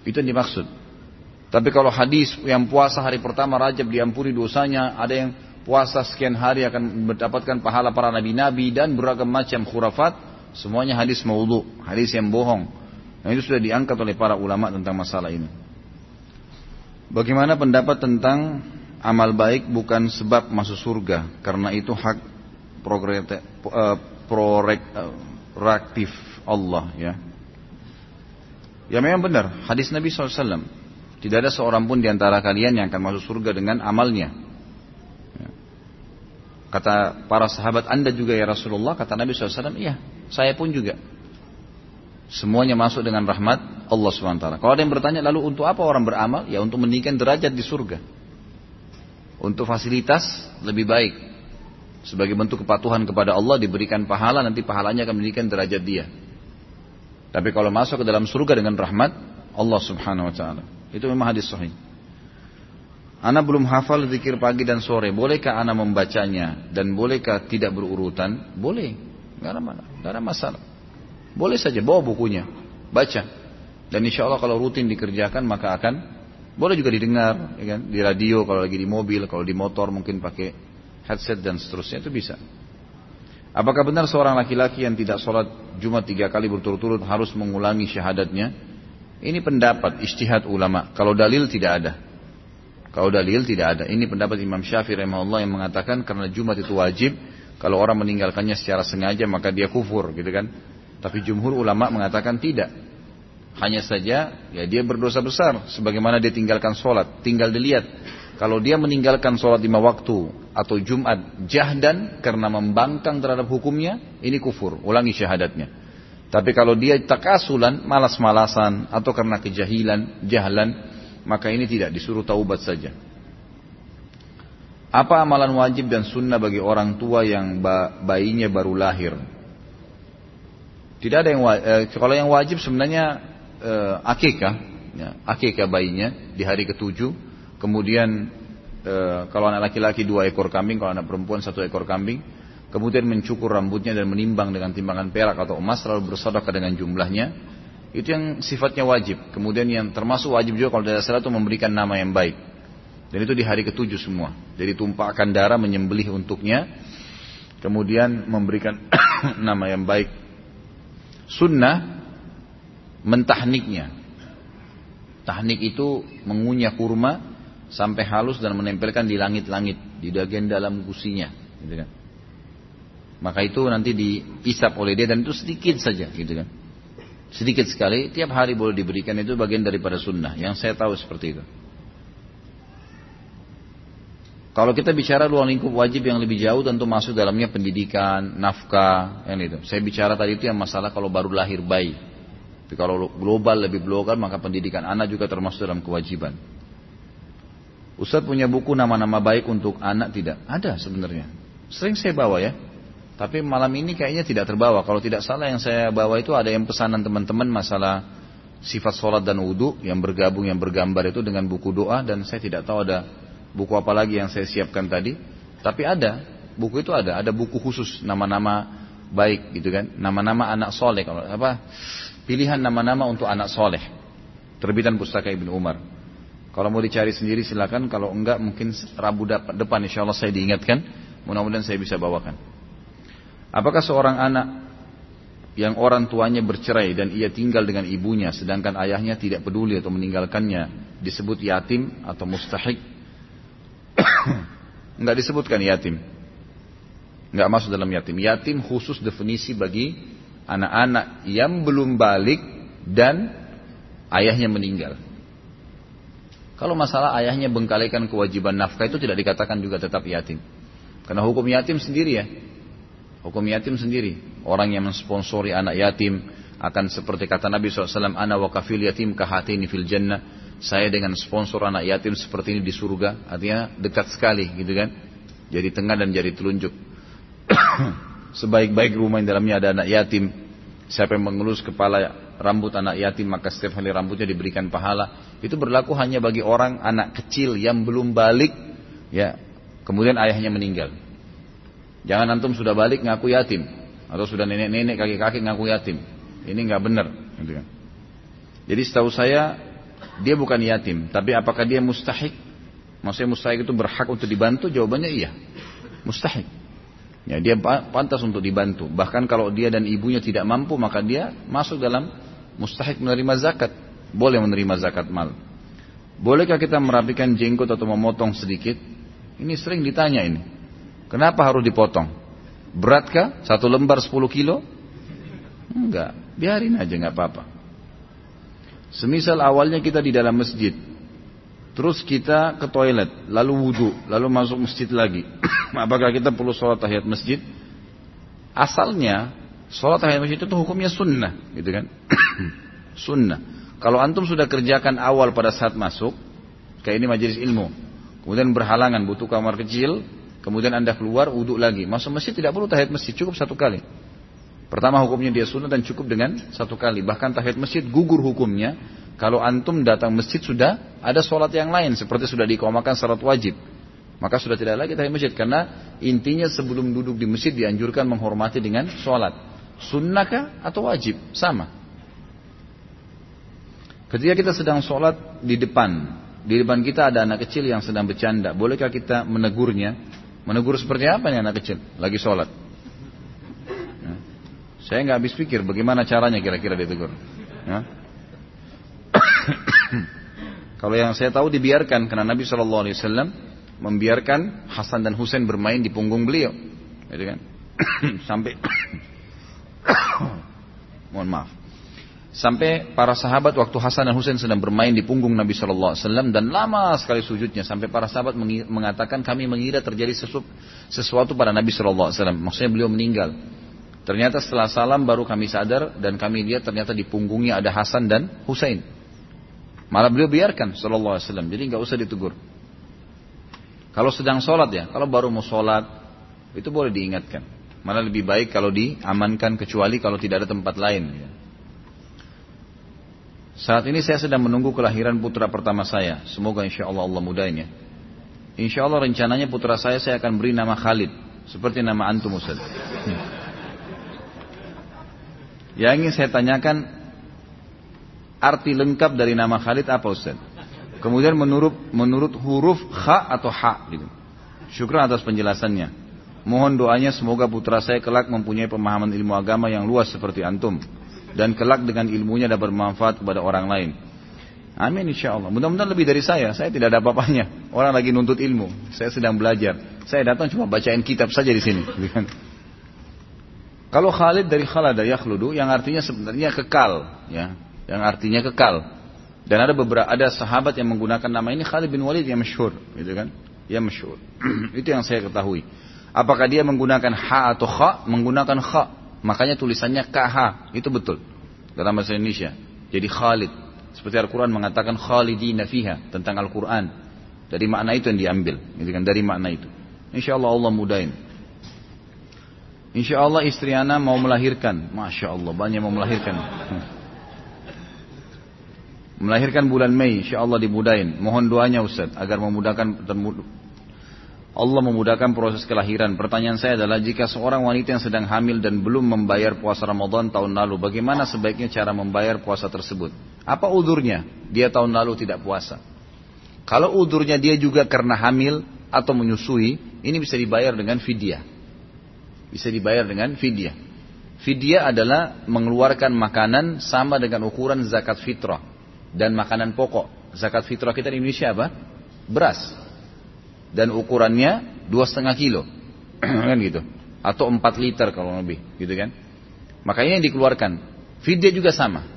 Itu yang dimaksud. Tapi kalau hadis yang puasa hari pertama Rajab diampuni dosanya, ada yang puasa sekian hari akan mendapatkan pahala para nabi-nabi dan beragam macam khurafat, semuanya hadis maudhu, hadis yang bohong. Nah itu sudah diangkat oleh para ulama tentang masalah ini. Bagaimana pendapat tentang amal baik bukan sebab masuk surga karena itu hak Eh, proaktif Allah ya. Ya memang benar, hadis Nabi SAW. Tidak ada seorang pun di antara kalian yang akan masuk surga dengan amalnya. Ya. Kata para sahabat anda juga ya Rasulullah, kata Nabi SAW, iya, saya pun juga. Semuanya masuk dengan rahmat Allah SWT. Kalau ada yang bertanya, lalu untuk apa orang beramal? Ya untuk meninggikan derajat di surga. Untuk fasilitas lebih baik. Sebagai bentuk kepatuhan kepada Allah diberikan pahala, nanti pahalanya akan menjadikan derajat dia. Tapi kalau masuk ke dalam surga dengan rahmat Allah subhanahu wa ta'ala. Itu memang hadis sahih. Ana belum hafal zikir pagi dan sore. Bolehkah ana membacanya? Dan bolehkah tidak berurutan? Boleh. Gak ada, gak ada masalah. Boleh saja bawa bukunya. Baca. Dan insya Allah kalau rutin dikerjakan maka akan boleh juga didengar ya kan? di radio kalau lagi di mobil, kalau di motor mungkin pakai headset dan seterusnya itu bisa. Apakah benar seorang laki-laki yang tidak sholat Jumat tiga kali berturut-turut harus mengulangi syahadatnya? Ini pendapat istihad ulama. Kalau dalil tidak ada. Kalau dalil tidak ada. Ini pendapat Imam Syafi'i rahimahullah yang mengatakan karena Jumat itu wajib. Kalau orang meninggalkannya secara sengaja maka dia kufur gitu kan. Tapi jumhur ulama mengatakan tidak. Hanya saja ya dia berdosa besar sebagaimana dia tinggalkan sholat. Tinggal dilihat kalau dia meninggalkan sholat lima waktu atau Jumat jahdan karena membangkang terhadap hukumnya, ini kufur, ulangi syahadatnya. Tapi kalau dia takasulan, malas-malasan atau karena kejahilan, jahlan, maka ini tidak disuruh taubat saja. Apa amalan wajib dan sunnah bagi orang tua yang bayinya baru lahir? Tidak ada yang wajib, eh, kalau yang wajib sebenarnya eh, akikah, ya, akikah bayinya di hari ketujuh kemudian e, kalau anak laki-laki dua ekor kambing, kalau anak perempuan satu ekor kambing, kemudian mencukur rambutnya dan menimbang dengan timbangan perak atau emas, lalu bersedekah dengan jumlahnya, itu yang sifatnya wajib. Kemudian yang termasuk wajib juga kalau tidak salah itu memberikan nama yang baik. Dan itu di hari ketujuh semua. Jadi tumpahkan darah menyembelih untuknya, kemudian memberikan *coughs* nama yang baik. Sunnah mentahniknya. Tahnik itu mengunyah kurma sampai halus dan menempelkan di langit-langit di bagian dalam gusinya gitu kan maka itu nanti diisap oleh dia dan itu sedikit saja gitu kan sedikit sekali tiap hari boleh diberikan itu bagian daripada sunnah yang saya tahu seperti itu kalau kita bicara ruang lingkup wajib yang lebih jauh tentu masuk dalamnya pendidikan, nafkah, yang itu. Saya bicara tadi itu yang masalah kalau baru lahir bayi. Tapi kalau global lebih global maka pendidikan anak juga termasuk dalam kewajiban. Ustaz punya buku nama-nama baik untuk anak tidak? Ada sebenarnya. Sering saya bawa ya. Tapi malam ini kayaknya tidak terbawa. Kalau tidak salah yang saya bawa itu ada yang pesanan teman-teman masalah sifat sholat dan wudhu yang bergabung yang bergambar itu dengan buku doa dan saya tidak tahu ada buku apa lagi yang saya siapkan tadi. Tapi ada buku itu ada. Ada buku khusus nama-nama baik gitu kan. Nama-nama anak soleh kalau apa pilihan nama-nama untuk anak soleh. Terbitan pustaka Ibnu Umar. Kalau mau dicari sendiri silakan, kalau enggak mungkin Rabu depan insya Allah saya diingatkan, mudah-mudahan saya bisa bawakan. Apakah seorang anak yang orang tuanya bercerai dan ia tinggal dengan ibunya sedangkan ayahnya tidak peduli atau meninggalkannya disebut yatim atau mustahik? *coughs* enggak disebutkan yatim. Enggak masuk dalam yatim. Yatim khusus definisi bagi anak-anak yang belum balik dan ayahnya meninggal. Kalau masalah ayahnya bengkalikan kewajiban nafkah itu tidak dikatakan juga tetap yatim. Karena hukum yatim sendiri ya. Hukum yatim sendiri. Orang yang mensponsori anak yatim akan seperti kata Nabi SAW, Ana wa kafil yatim kahatini fil jannah. Saya dengan sponsor anak yatim seperti ini di surga. Artinya dekat sekali gitu kan. Jadi tengah dan jadi telunjuk. *coughs* Sebaik-baik rumah yang dalamnya ada anak yatim. Siapa yang mengelus kepala rambut anak yatim maka setiap hari rambutnya diberikan pahala. Itu berlaku hanya bagi orang anak kecil yang belum balik. Ya, kemudian ayahnya meninggal. Jangan antum sudah balik ngaku yatim atau sudah nenek-nenek kakek-kakek ngaku yatim. Ini nggak benar. Gitu kan. Jadi setahu saya dia bukan yatim, tapi apakah dia mustahik? Maksudnya mustahik itu berhak untuk dibantu? Jawabannya iya, mustahik. Ya, dia pantas untuk dibantu. Bahkan kalau dia dan ibunya tidak mampu, maka dia masuk dalam mustahik menerima zakat. Boleh menerima zakat mal. Bolehkah kita merapikan jenggot atau memotong sedikit? Ini sering ditanya ini. Kenapa harus dipotong? Beratkah? Satu lembar 10 kilo? Enggak. Biarin aja nggak apa-apa. Semisal awalnya kita di dalam masjid, terus kita ke toilet, lalu wudhu, lalu masuk masjid lagi. *coughs* Apakah kita perlu sholat tahiyat masjid? Asalnya sholat tahiyat masjid itu hukumnya sunnah, gitu kan? *coughs* sunnah. Kalau antum sudah kerjakan awal pada saat masuk, kayak ini majelis ilmu, kemudian berhalangan butuh kamar kecil, kemudian anda keluar wudhu lagi, masuk masjid tidak perlu tahiyat masjid, cukup satu kali. Pertama hukumnya dia sunnah dan cukup dengan satu kali. Bahkan tahiyat masjid gugur hukumnya. Kalau antum datang masjid sudah ada sholat yang lain seperti sudah dikomakan syarat wajib. Maka sudah tidak lagi tahiyat masjid karena intinya sebelum duduk di masjid dianjurkan menghormati dengan sholat. Sunnahkah atau wajib? Sama. Ketika kita sedang sholat di depan, di depan kita ada anak kecil yang sedang bercanda. Bolehkah kita menegurnya? Menegur seperti apa nih anak kecil? Lagi sholat. Saya nggak habis pikir bagaimana caranya kira-kira ditegur. Ya. *coughs* Kalau yang saya tahu dibiarkan karena Nabi Shallallahu Alaihi Wasallam membiarkan Hasan dan Husain bermain di punggung beliau, gitu kan? *coughs* Sampai *coughs* mohon maaf. Sampai para sahabat waktu Hasan dan Husain sedang bermain di punggung Nabi Shallallahu Alaihi Wasallam dan lama sekali sujudnya sampai para sahabat mengatakan kami mengira terjadi sesuatu pada Nabi Shallallahu Alaihi Wasallam. Maksudnya beliau meninggal. Ternyata setelah salam baru kami sadar dan kami lihat ternyata di punggungnya ada Hasan dan Husain. Malah beliau biarkan Sallallahu Alaihi Wasallam. Jadi nggak usah ditegur. Kalau sedang sholat ya, kalau baru mau sholat itu boleh diingatkan. Malah lebih baik kalau diamankan kecuali kalau tidak ada tempat lain. Ya. Saat ini saya sedang menunggu kelahiran putra pertama saya. Semoga insya Allah Allah mudahin ya. Insya Allah rencananya putra saya saya akan beri nama Khalid. Seperti nama Antum Ustaz. Yang ingin saya tanyakan arti lengkap dari nama Khalid apa Ustaz? Kemudian menurut menurut huruf kha atau ha gitu. Syukur atas penjelasannya. Mohon doanya semoga putra saya kelak mempunyai pemahaman ilmu agama yang luas seperti antum dan kelak dengan ilmunya dapat bermanfaat kepada orang lain. Amin insya Allah. Mudah-mudahan lebih dari saya. Saya tidak ada apa-apanya. Orang lagi nuntut ilmu. Saya sedang belajar. Saya datang cuma bacain kitab saja di sini. Kalau Khalid dari Khalada yakhludu yang artinya sebenarnya kekal, ya, yang artinya kekal. Dan ada beberapa ada sahabat yang menggunakan nama ini Khalid bin Walid yang masyhur, gitu kan? Yang masyhur. *clears throat* Itu yang saya ketahui. Apakah dia menggunakan ha atau kha? Menggunakan kha. Makanya tulisannya kh. Itu betul. Dalam bahasa Indonesia. Jadi Khalid. Seperti Al-Quran mengatakan Khalidina fiha. Tentang Al-Quran. Dari makna itu yang diambil. Gitu kan? Dari makna itu. Insya Allah Allah mudahin. Insya Allah istri Ana mau melahirkan. Masya Allah banyak mau melahirkan. Melahirkan bulan Mei, insya Allah dimudahin. Mohon doanya Ustaz agar memudahkan Allah memudahkan proses kelahiran. Pertanyaan saya adalah jika seorang wanita yang sedang hamil dan belum membayar puasa Ramadan tahun lalu, bagaimana sebaiknya cara membayar puasa tersebut? Apa udurnya? Dia tahun lalu tidak puasa. Kalau udurnya dia juga karena hamil atau menyusui, ini bisa dibayar dengan fidyah. Bisa dibayar dengan fidyah. Fidyah adalah mengeluarkan makanan sama dengan ukuran zakat fitrah dan makanan pokok. Zakat fitrah kita di Indonesia apa? Beras. Dan ukurannya dua setengah kilo, *clears throat* kan gitu. Atau empat liter kalau lebih, gitu kan? Makanya yang dikeluarkan. Fidyah juga sama,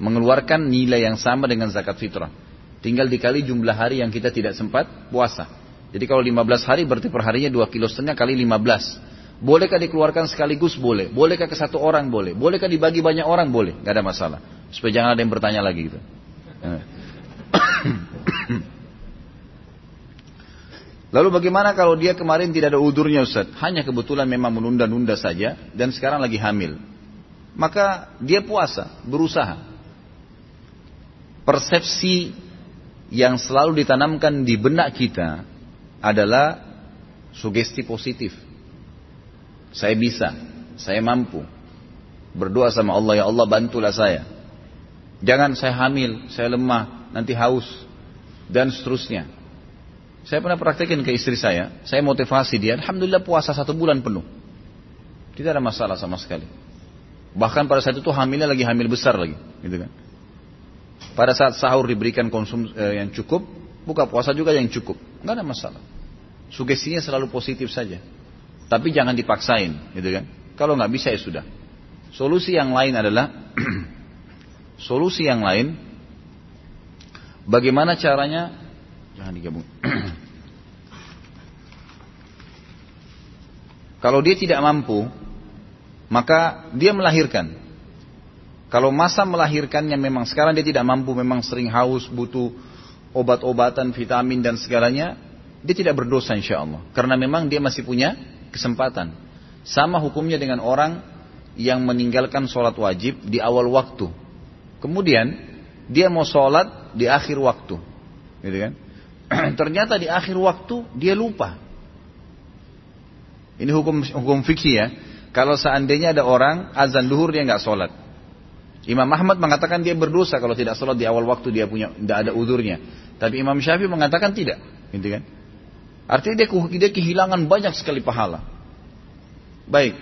mengeluarkan nilai yang sama dengan zakat fitrah. Tinggal dikali jumlah hari yang kita tidak sempat puasa. Jadi kalau 15 hari berarti perharinya 2 kilo setengah kali 15. Bolehkah dikeluarkan sekaligus? Boleh. Bolehkah ke satu orang? Boleh. Bolehkah dibagi banyak orang? Boleh. Gak ada masalah. Supaya jangan ada yang bertanya lagi gitu. *clears throat* *coughs* Lalu bagaimana kalau dia kemarin tidak ada udurnya Ustaz? Hanya kebetulan memang menunda-nunda saja dan sekarang lagi hamil. Maka dia puasa, berusaha. Persepsi yang selalu ditanamkan di benak kita adalah sugesti positif. Saya bisa, saya mampu. Berdoa sama Allah, ya Allah bantulah saya. Jangan saya hamil, saya lemah, nanti haus, dan seterusnya. Saya pernah praktekin ke istri saya, saya motivasi dia, Alhamdulillah puasa satu bulan penuh. Tidak ada masalah sama sekali. Bahkan pada saat itu hamilnya lagi hamil besar lagi, gitu kan. Pada saat sahur diberikan konsum eh, yang cukup, buka puasa juga yang cukup. Nggak ada masalah. Sugestinya selalu positif saja. Tapi jangan dipaksain, gitu kan. Kalau nggak bisa ya sudah. Solusi yang lain adalah *clears throat* solusi yang lain bagaimana caranya jangan digabung. *clears throat* Kalau dia tidak mampu, maka dia melahirkan. Kalau masa melahirkannya memang sekarang dia tidak mampu, memang sering haus, butuh obat-obatan, vitamin dan segalanya, dia tidak berdosa insya Allah. Karena memang dia masih punya kesempatan. Sama hukumnya dengan orang yang meninggalkan sholat wajib di awal waktu. Kemudian dia mau sholat di akhir waktu. Gitu kan? *clears throat* Ternyata di akhir waktu dia lupa. Ini hukum hukum fikih ya. Kalau seandainya ada orang azan duhur dia nggak sholat, Imam Ahmad mengatakan dia berdosa kalau tidak sholat di awal waktu dia punya tidak ada udurnya. Tapi Imam Syafi'i mengatakan tidak, gitu kan? Artinya dia, dia kehilangan banyak sekali pahala. Baik,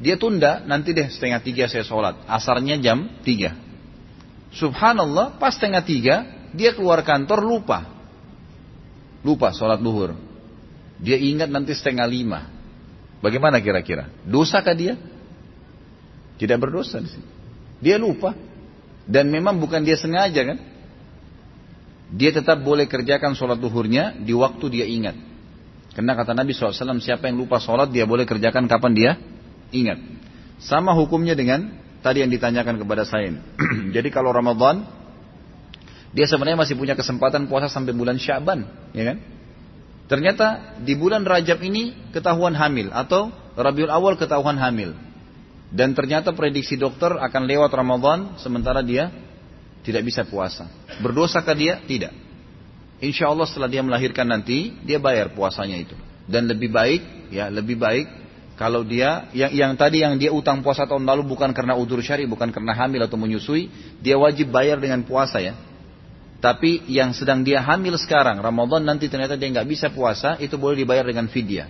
dia tunda nanti deh setengah tiga saya sholat. Asarnya jam tiga. Subhanallah, pas setengah tiga dia keluar kantor lupa, lupa sholat duhur. Dia ingat nanti setengah lima. Bagaimana kira-kira? Dosakah dia? Tidak berdosa di sini. Dia lupa. Dan memang bukan dia sengaja kan. Dia tetap boleh kerjakan sholat duhurnya di waktu dia ingat. Karena kata Nabi SAW, siapa yang lupa sholat dia boleh kerjakan kapan dia ingat. Sama hukumnya dengan tadi yang ditanyakan kepada saya. *clears throat* Jadi kalau Ramadan, dia sebenarnya masih punya kesempatan puasa sampai bulan Syaban, ya kan? Ternyata di bulan Rajab ini ketahuan hamil atau Rabiul Awal ketahuan hamil. Dan ternyata prediksi dokter akan lewat Ramadan sementara dia tidak bisa puasa. Berdosakah dia? Tidak. Insya Allah setelah dia melahirkan nanti dia bayar puasanya itu. Dan lebih baik, ya lebih baik kalau dia yang, yang tadi yang dia utang puasa tahun lalu bukan karena udur syari, bukan karena hamil atau menyusui, dia wajib bayar dengan puasa ya. Tapi yang sedang dia hamil sekarang, Ramadan nanti ternyata dia nggak bisa puasa, itu boleh dibayar dengan fidyah.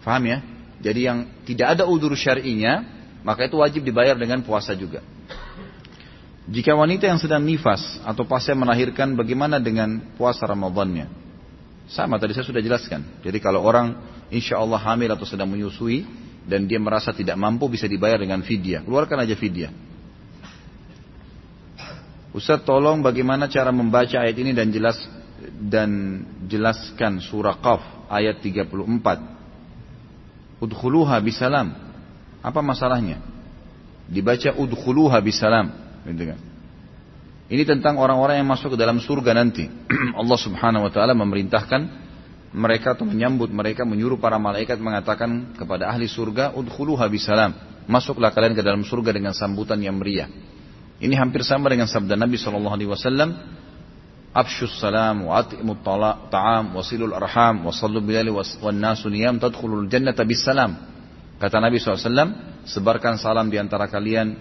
Faham ya? Jadi yang tidak ada udur syar'inya, maka itu wajib dibayar dengan puasa juga. Jika wanita yang sedang nifas atau pasca melahirkan, bagaimana dengan puasa Ramadannya? Sama tadi saya sudah jelaskan. Jadi kalau orang insya Allah hamil atau sedang menyusui dan dia merasa tidak mampu bisa dibayar dengan fidyah. Keluarkan aja fidyah. Ustaz tolong bagaimana cara membaca ayat ini dan jelas dan jelaskan surah Qaf ayat 34 udkhuluha bisalam. Apa masalahnya? Dibaca udkhuluha bisalam. Gitu kan? Ini tentang orang-orang yang masuk ke dalam surga nanti. *clears throat* Allah subhanahu wa ta'ala memerintahkan mereka atau menyambut mereka menyuruh para malaikat mengatakan kepada ahli surga udkhuluha bisalam. Masuklah kalian ke dalam surga dengan sambutan yang meriah. Ini hampir sama dengan sabda Nabi sallallahu alaihi wasallam Afshus salam wa at'imut ta'am wa silul arham wa sallu bilali wa nasu niyam tadkhulul jannata bis salam. Kata Nabi SAW, sebarkan salam di antara kalian.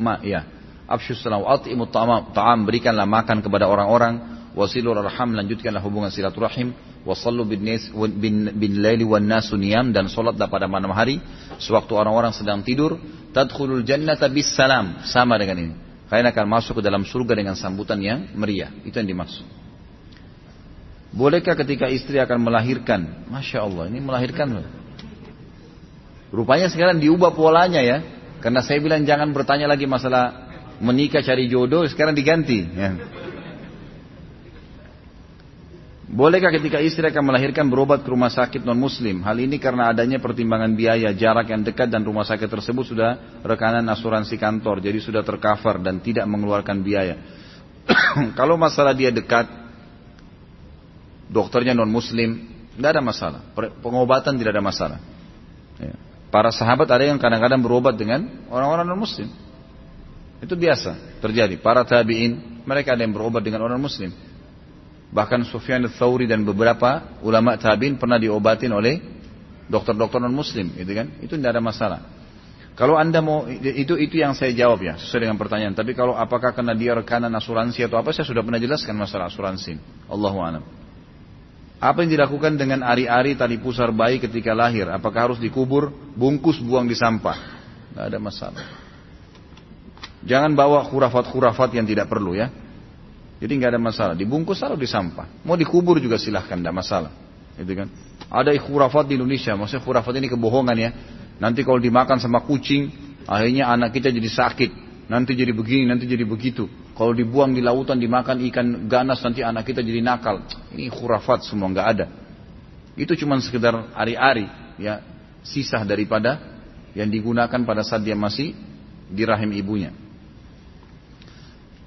Ma, ya. Afshus salam wa at'imut ta'am, berikanlah makan kepada orang-orang. Wasilul arham, lanjutkanlah hubungan silaturahim. Wasallu bin, bin, bin laili wan nasu niyam dan solatlah pada malam hari sewaktu orang-orang sedang tidur. Tadkhulul jannata bis salam. Sama dengan ini. Kalian akan masuk ke dalam surga dengan sambutan yang meriah. Itu yang dimaksud. Bolehkah ketika istri akan melahirkan? Masya Allah, ini melahirkan. Rupanya sekarang diubah polanya ya. Karena saya bilang jangan bertanya lagi masalah menikah cari jodoh, sekarang diganti. Ya. Bolehkah ketika istri akan melahirkan berobat ke rumah sakit non muslim? Hal ini karena adanya pertimbangan biaya, jarak yang dekat dan rumah sakit tersebut sudah rekanan asuransi kantor, jadi sudah tercover dan tidak mengeluarkan biaya. *clears throat* Kalau masalah dia dekat, dokternya non muslim, nggak ada masalah. Pengobatan tidak ada masalah. Ya. Para sahabat ada yang kadang-kadang berobat dengan orang-orang non muslim. Itu biasa terjadi. Para tabiin mereka ada yang berobat dengan orang muslim. Bahkan Sufyan al-Thawri dan beberapa ulama tabiin pernah diobatin oleh dokter-dokter non muslim, gitu kan? Itu tidak ada masalah. Kalau anda mau itu itu yang saya jawab ya sesuai dengan pertanyaan. Tapi kalau apakah karena dia rekanan asuransi atau apa, saya sudah pernah jelaskan masalah asuransi. Allahu a'lam. Apa yang dilakukan dengan ari-ari tali pusar bayi ketika lahir? Apakah harus dikubur, bungkus, buang di sampah? Tidak ada masalah. Jangan bawa khurafat-khurafat yang tidak perlu ya. Jadi nggak ada masalah. Dibungkus taruh di sampah. Mau dikubur juga silahkan, tidak masalah. Itu kan. Ada khurafat di Indonesia. Maksudnya khurafat ini kebohongan ya. Nanti kalau dimakan sama kucing, akhirnya anak kita jadi sakit. Nanti jadi begini, nanti jadi begitu. Kalau dibuang di lautan, dimakan ikan ganas, nanti anak kita jadi nakal. Ini khurafat semua, nggak ada. Itu cuma sekedar ari-ari, ya sisa daripada yang digunakan pada saat dia masih di rahim ibunya.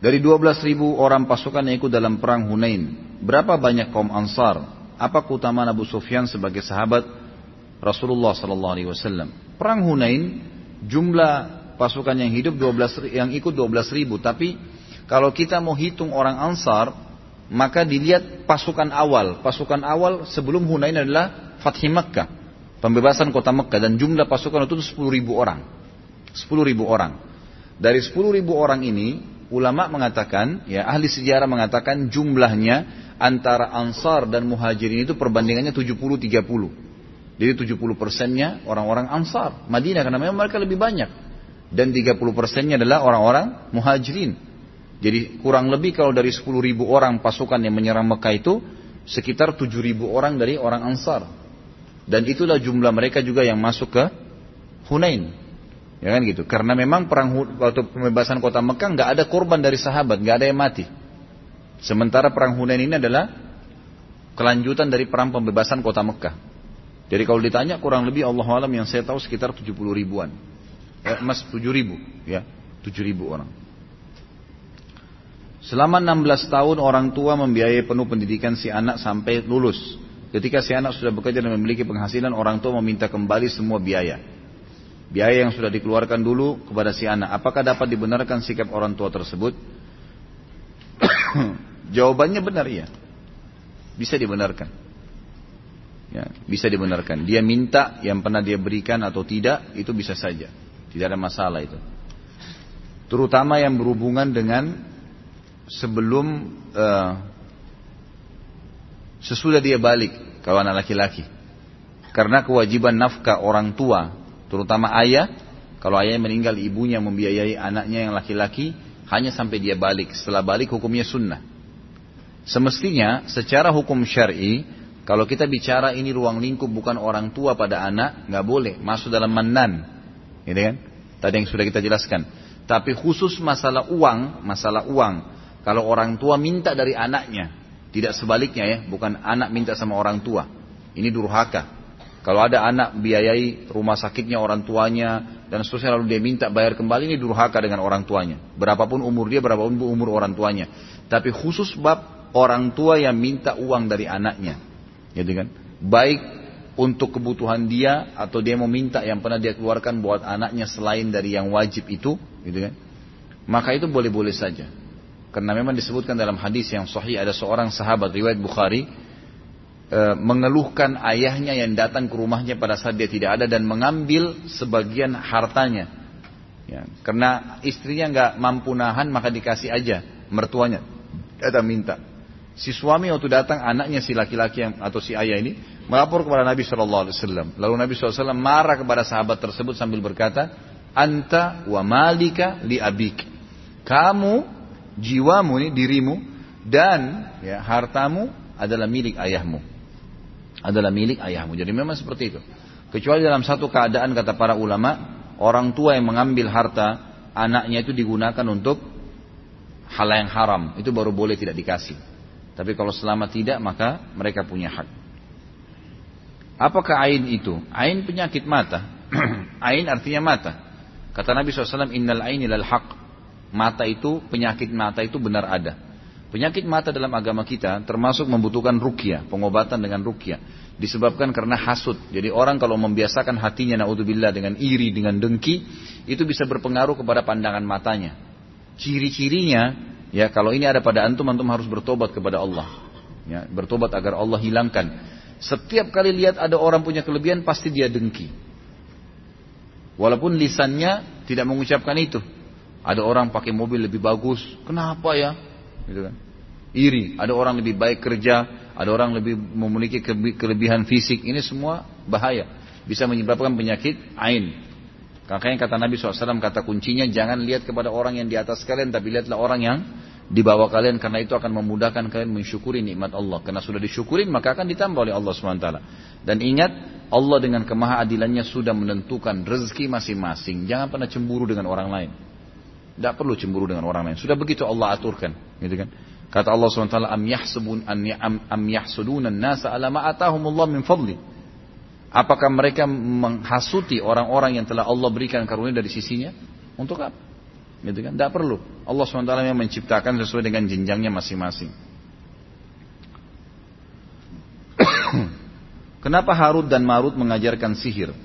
Dari 12 ribu orang pasukan yang ikut dalam perang Hunain, berapa banyak kaum Ansar? Apa keutamaan Abu Sufyan sebagai sahabat Rasulullah Sallallahu Alaihi Wasallam? Perang Hunain jumlah pasukan yang hidup 12 yang ikut 12 ribu, tapi kalau kita mau hitung orang Ansar, maka dilihat pasukan awal. Pasukan awal sebelum Hunain adalah Fathim Makkah, pembebasan kota Makkah dan jumlah pasukan itu 10 ribu orang. 10 ribu orang. Dari 10 ribu orang ini ulama mengatakan, ya ahli sejarah mengatakan jumlahnya antara Ansar dan Muhajirin itu perbandingannya 70-30. Jadi 70 persennya orang-orang Ansar, Madinah karena memang mereka lebih banyak. Dan 30 persennya adalah orang-orang Muhajirin. Jadi kurang lebih kalau dari 10 ribu orang pasukan yang menyerang Mekah itu sekitar 7 ribu orang dari orang Ansar. Dan itulah jumlah mereka juga yang masuk ke Hunain. Ya kan gitu. Karena memang perang waktu pembebasan kota Mekah nggak ada korban dari sahabat, nggak ada yang mati. Sementara perang Hunain ini adalah kelanjutan dari perang pembebasan kota Mekah. Jadi kalau ditanya kurang lebih Allah alam yang saya tahu sekitar 70 ribuan. Eh, mas 7 ribu, ya 7 ribu orang. Selama 16 tahun orang tua membiayai penuh pendidikan si anak sampai lulus. Ketika si anak sudah bekerja dan memiliki penghasilan, orang tua meminta kembali semua biaya biaya yang sudah dikeluarkan dulu kepada si anak. Apakah dapat dibenarkan sikap orang tua tersebut? *coughs* Jawabannya benar ya. Bisa dibenarkan. Ya, bisa dibenarkan. Dia minta yang pernah dia berikan atau tidak, itu bisa saja. Tidak ada masalah itu. Terutama yang berhubungan dengan sebelum uh, sesudah dia balik kalau laki-laki. Karena kewajiban nafkah orang tua terutama ayah, kalau ayah meninggal ibunya membiayai anaknya yang laki-laki hanya sampai dia balik. Setelah balik hukumnya sunnah. Semestinya secara hukum syar'i kalau kita bicara ini ruang lingkup bukan orang tua pada anak nggak boleh masuk dalam manan, gitu kan? Tadi yang sudah kita jelaskan. Tapi khusus masalah uang, masalah uang, kalau orang tua minta dari anaknya, tidak sebaliknya ya, bukan anak minta sama orang tua. Ini durhaka. Kalau ada anak biayai rumah sakitnya orang tuanya dan seterusnya lalu dia minta bayar kembali ini durhaka dengan orang tuanya. Berapapun umur dia, berapapun umur orang tuanya. Tapi khusus bab orang tua yang minta uang dari anaknya. Gitu kan? Baik untuk kebutuhan dia atau dia mau minta yang pernah dia keluarkan buat anaknya selain dari yang wajib itu, gitu kan? Maka itu boleh-boleh saja. Karena memang disebutkan dalam hadis yang sahih ada seorang sahabat riwayat Bukhari e, mengeluhkan ayahnya yang datang ke rumahnya pada saat dia tidak ada dan mengambil sebagian hartanya. Ya, karena istrinya nggak mampu nahan maka dikasih aja mertuanya. Datang minta. Si suami waktu datang anaknya si laki-laki yang atau si ayah ini melapor kepada Nabi Shallallahu Alaihi Wasallam. Lalu Nabi SAW marah kepada sahabat tersebut sambil berkata, Anta wa malika li abik. Kamu, jiwamu ini dirimu dan ya, hartamu adalah milik ayahmu adalah milik ayahmu. Jadi memang seperti itu. Kecuali dalam satu keadaan kata para ulama, orang tua yang mengambil harta anaknya itu digunakan untuk hal yang haram, itu baru boleh tidak dikasih. Tapi kalau selama tidak maka mereka punya hak. Apakah ain itu? Ain penyakit mata. *clears throat* ain artinya mata. Kata Nabi SAW, Innal aini lal haq. Mata itu, penyakit mata itu benar ada. Penyakit mata dalam agama kita termasuk membutuhkan rukyah, pengobatan dengan rukyah. Disebabkan karena hasud. Jadi orang kalau membiasakan hatinya naudzubillah dengan iri, dengan dengki, itu bisa berpengaruh kepada pandangan matanya. Ciri-cirinya, ya kalau ini ada pada antum, antum harus bertobat kepada Allah. Ya, bertobat agar Allah hilangkan. Setiap kali lihat ada orang punya kelebihan, pasti dia dengki. Walaupun lisannya tidak mengucapkan itu. Ada orang pakai mobil lebih bagus, kenapa ya? Gitu kan iri, ada orang lebih baik kerja, ada orang lebih memiliki kelebihan fisik, ini semua bahaya. Bisa menyebabkan penyakit ain. Makanya kata Nabi SAW, kata kuncinya jangan lihat kepada orang yang di atas kalian, tapi lihatlah orang yang di bawah kalian, karena itu akan memudahkan kalian mensyukuri nikmat Allah. Karena sudah disyukurin, maka akan ditambah oleh Allah SWT. Dan ingat, Allah dengan kemahaadilannya sudah menentukan rezeki masing-masing. Jangan pernah cemburu dengan orang lain. Tidak perlu cemburu dengan orang lain. Sudah begitu Allah aturkan. Gitu kan? Kata Allah SWT, am yahsubun an am yahsuduna nasa ala ma atahumullah min fadli. Apakah mereka menghasuti orang-orang yang telah Allah berikan karunia dari sisinya? Untuk apa? Gitu kan? Tidak perlu. Allah SWT yang menciptakan sesuai dengan jenjangnya masing-masing. *coughs* Kenapa Harut dan Marut mengajarkan sihir?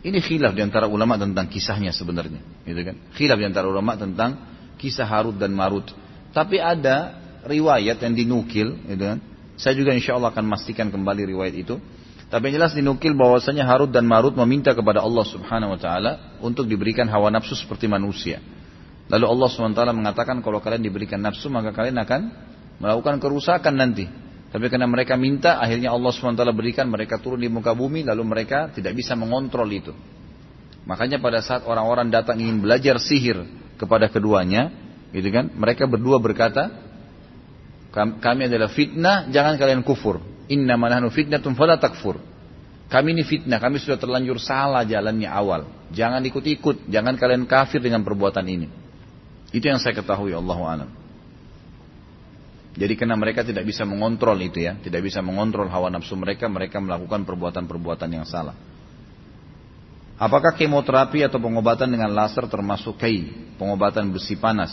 Ini khilaf di antara ulama tentang kisahnya sebenarnya, gitu kan? Khilaf di antara ulama tentang kisah Harut dan Marut. Tapi ada riwayat yang dinukil, gitu kan? Saya juga insya Allah akan memastikan kembali riwayat itu. Tapi yang jelas dinukil bahwasanya Harut dan Marut meminta kepada Allah Subhanahu Wa Taala untuk diberikan hawa nafsu seperti manusia. Lalu Allah Taala mengatakan kalau kalian diberikan nafsu maka kalian akan melakukan kerusakan nanti. Tapi karena mereka minta, akhirnya Allah SWT berikan mereka turun di muka bumi, lalu mereka tidak bisa mengontrol itu. Makanya pada saat orang-orang datang ingin belajar sihir kepada keduanya, gitu kan? Mereka berdua berkata, kami adalah fitnah, jangan kalian kufur. Inna manahnu fitnatun fala takfur. Kami ini fitnah, kami sudah terlanjur salah jalannya awal. Jangan ikut-ikut, jangan kalian kafir dengan perbuatan ini. Itu yang saya ketahui Allah alam. Jadi karena mereka tidak bisa mengontrol itu ya, tidak bisa mengontrol hawa nafsu mereka, mereka melakukan perbuatan-perbuatan yang salah. Apakah kemoterapi atau pengobatan dengan laser termasuk kai, pengobatan besi panas?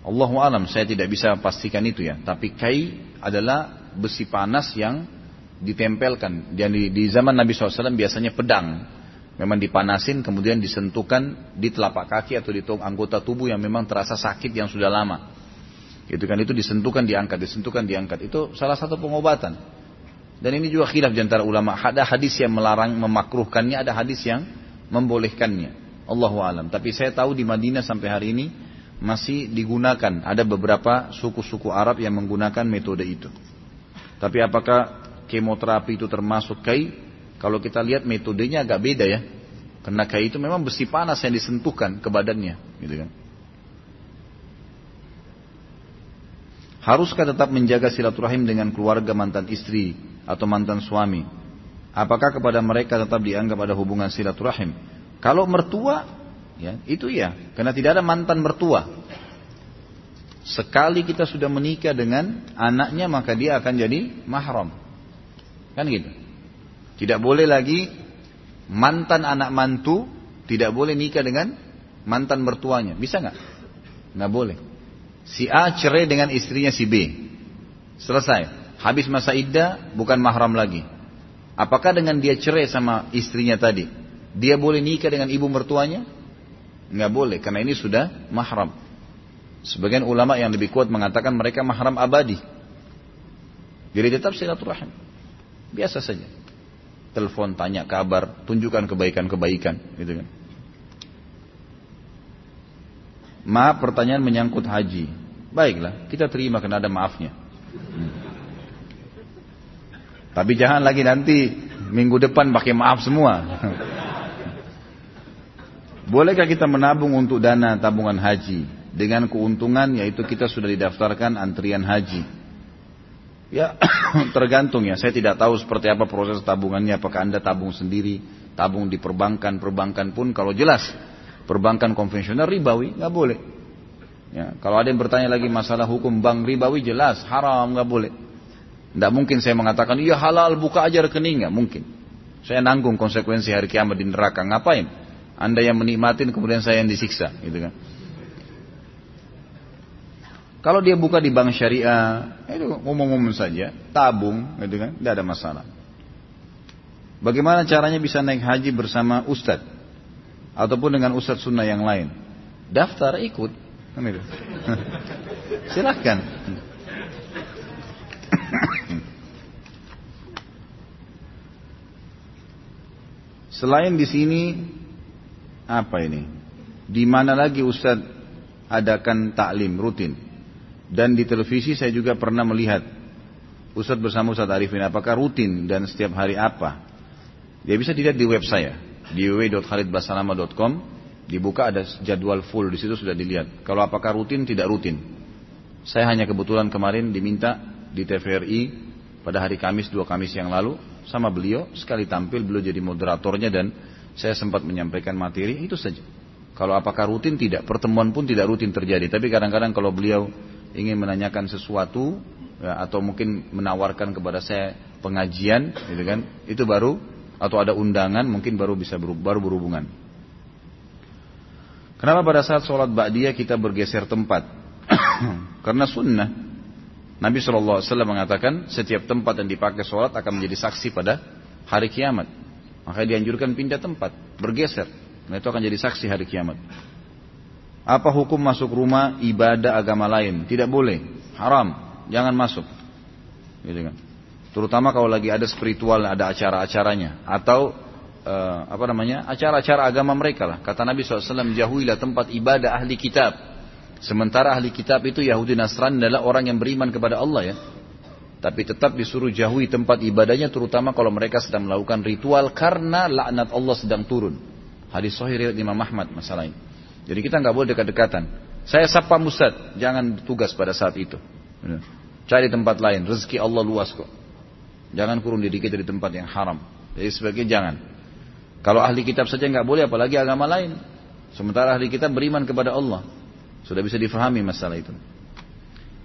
Allahu alam, saya tidak bisa pastikan itu ya. Tapi kai adalah besi panas yang ditempelkan. Dan di, zaman Nabi SAW biasanya pedang. Memang dipanasin kemudian disentuhkan di telapak kaki atau di anggota tubuh yang memang terasa sakit yang sudah lama. Itu kan itu disentuhkan diangkat, disentuhkan diangkat. Itu salah satu pengobatan. Dan ini juga khilaf di ulama. Ada hadis yang melarang memakruhkannya, ada hadis yang membolehkannya. Allahu alam. Tapi saya tahu di Madinah sampai hari ini masih digunakan. Ada beberapa suku-suku Arab yang menggunakan metode itu. Tapi apakah kemoterapi itu termasuk kai? Kalau kita lihat metodenya agak beda ya. Karena kai itu memang besi panas yang disentuhkan ke badannya, gitu kan. Haruskah tetap menjaga silaturahim dengan keluarga mantan istri atau mantan suami? Apakah kepada mereka tetap dianggap ada hubungan silaturahim? Kalau mertua Ya, itu ya, karena tidak ada mantan mertua. Sekali kita sudah menikah dengan anaknya maka dia akan jadi mahram. Kan gitu. Tidak boleh lagi mantan anak mantu tidak boleh nikah dengan mantan mertuanya. Bisa nggak? Nggak boleh. Si A cerai dengan istrinya si B. Selesai. Habis masa iddah bukan mahram lagi. Apakah dengan dia cerai sama istrinya tadi, dia boleh nikah dengan ibu mertuanya? Nggak boleh karena ini sudah mahram. Sebagian ulama yang lebih kuat mengatakan mereka mahram abadi. Jadi tetap silaturahim. Biasa saja. Telepon, tanya kabar, tunjukkan kebaikan-kebaikan, gitu kan. Maaf pertanyaan menyangkut haji. Baiklah, kita terima karena ada maafnya. Hmm. Tapi jangan lagi nanti minggu depan pakai maaf semua. Bolehkah kita menabung untuk dana tabungan haji dengan keuntungan yaitu kita sudah didaftarkan antrian haji? Ya *coughs* tergantung ya, saya tidak tahu seperti apa proses tabungannya, apakah Anda tabung sendiri, tabung di perbankan, perbankan pun kalau jelas perbankan konvensional ribawi, nggak boleh. Ya, kalau ada yang bertanya lagi masalah hukum bank ribawi jelas haram nggak boleh. Tidak mungkin saya mengatakan iya halal buka aja rekening nggak mungkin. Saya nanggung konsekuensi hari kiamat di neraka ngapain? Anda yang menikmatin kemudian saya yang disiksa, gitu kan? Kalau dia buka di bank syariah, itu umum-umum saja, tabung, gitu kan, tidak ada masalah. Bagaimana caranya bisa naik haji bersama ustadz? Ataupun dengan ustadz sunnah yang lain? Daftar, ikut. Kan. *laughs* Silahkan. *coughs* Selain di sini, apa ini? Di mana lagi Ustadz adakan taklim rutin? Dan di televisi saya juga pernah melihat Ustadz bersama Ustadz Arifin apakah rutin dan setiap hari apa. Dia bisa dilihat di web saya di www.khalidbasalama.com dibuka ada jadwal full di situ sudah dilihat. Kalau apakah rutin tidak rutin. Saya hanya kebetulan kemarin diminta di TVRI pada hari Kamis dua Kamis yang lalu sama beliau sekali tampil beliau jadi moderatornya dan saya sempat menyampaikan materi itu saja. Kalau apakah rutin tidak, pertemuan pun tidak rutin terjadi. Tapi kadang-kadang kalau beliau ingin menanyakan sesuatu ya, atau mungkin menawarkan kepada saya pengajian, gitu kan? Itu baru atau ada undangan mungkin baru bisa baru berhubungan. Kenapa pada saat sholat ba'diyah kita bergeser tempat? *clears throat* Karena sunnah. Nabi SAW mengatakan setiap tempat yang dipakai sholat akan menjadi saksi pada hari kiamat. Maka dianjurkan pindah tempat, bergeser. Nah itu akan jadi saksi hari kiamat. Apa hukum masuk rumah ibadah agama lain? Tidak boleh, haram, jangan masuk. Gitu kan. Terutama kalau lagi ada spiritual, ada acara-acaranya atau uh, apa namanya acara-acara agama mereka lah. Kata Nabi SAW, jauhilah tempat ibadah ahli kitab. Sementara ahli kitab itu Yahudi Nasrani adalah orang yang beriman kepada Allah ya. Tapi tetap disuruh jauhi tempat ibadahnya terutama kalau mereka sedang melakukan ritual karena laknat Allah sedang turun. Hadis sahih riwayat Imam Ahmad masalah ini. Jadi kita nggak boleh dekat-dekatan. Saya sapa Ustaz, jangan tugas pada saat itu. Cari tempat lain, rezeki Allah luas kok. Jangan kurung diri kita di tempat yang haram. Jadi sebagai jangan. Kalau ahli kitab saja nggak boleh, apalagi agama lain. Sementara ahli kitab beriman kepada Allah. Sudah bisa difahami masalah itu.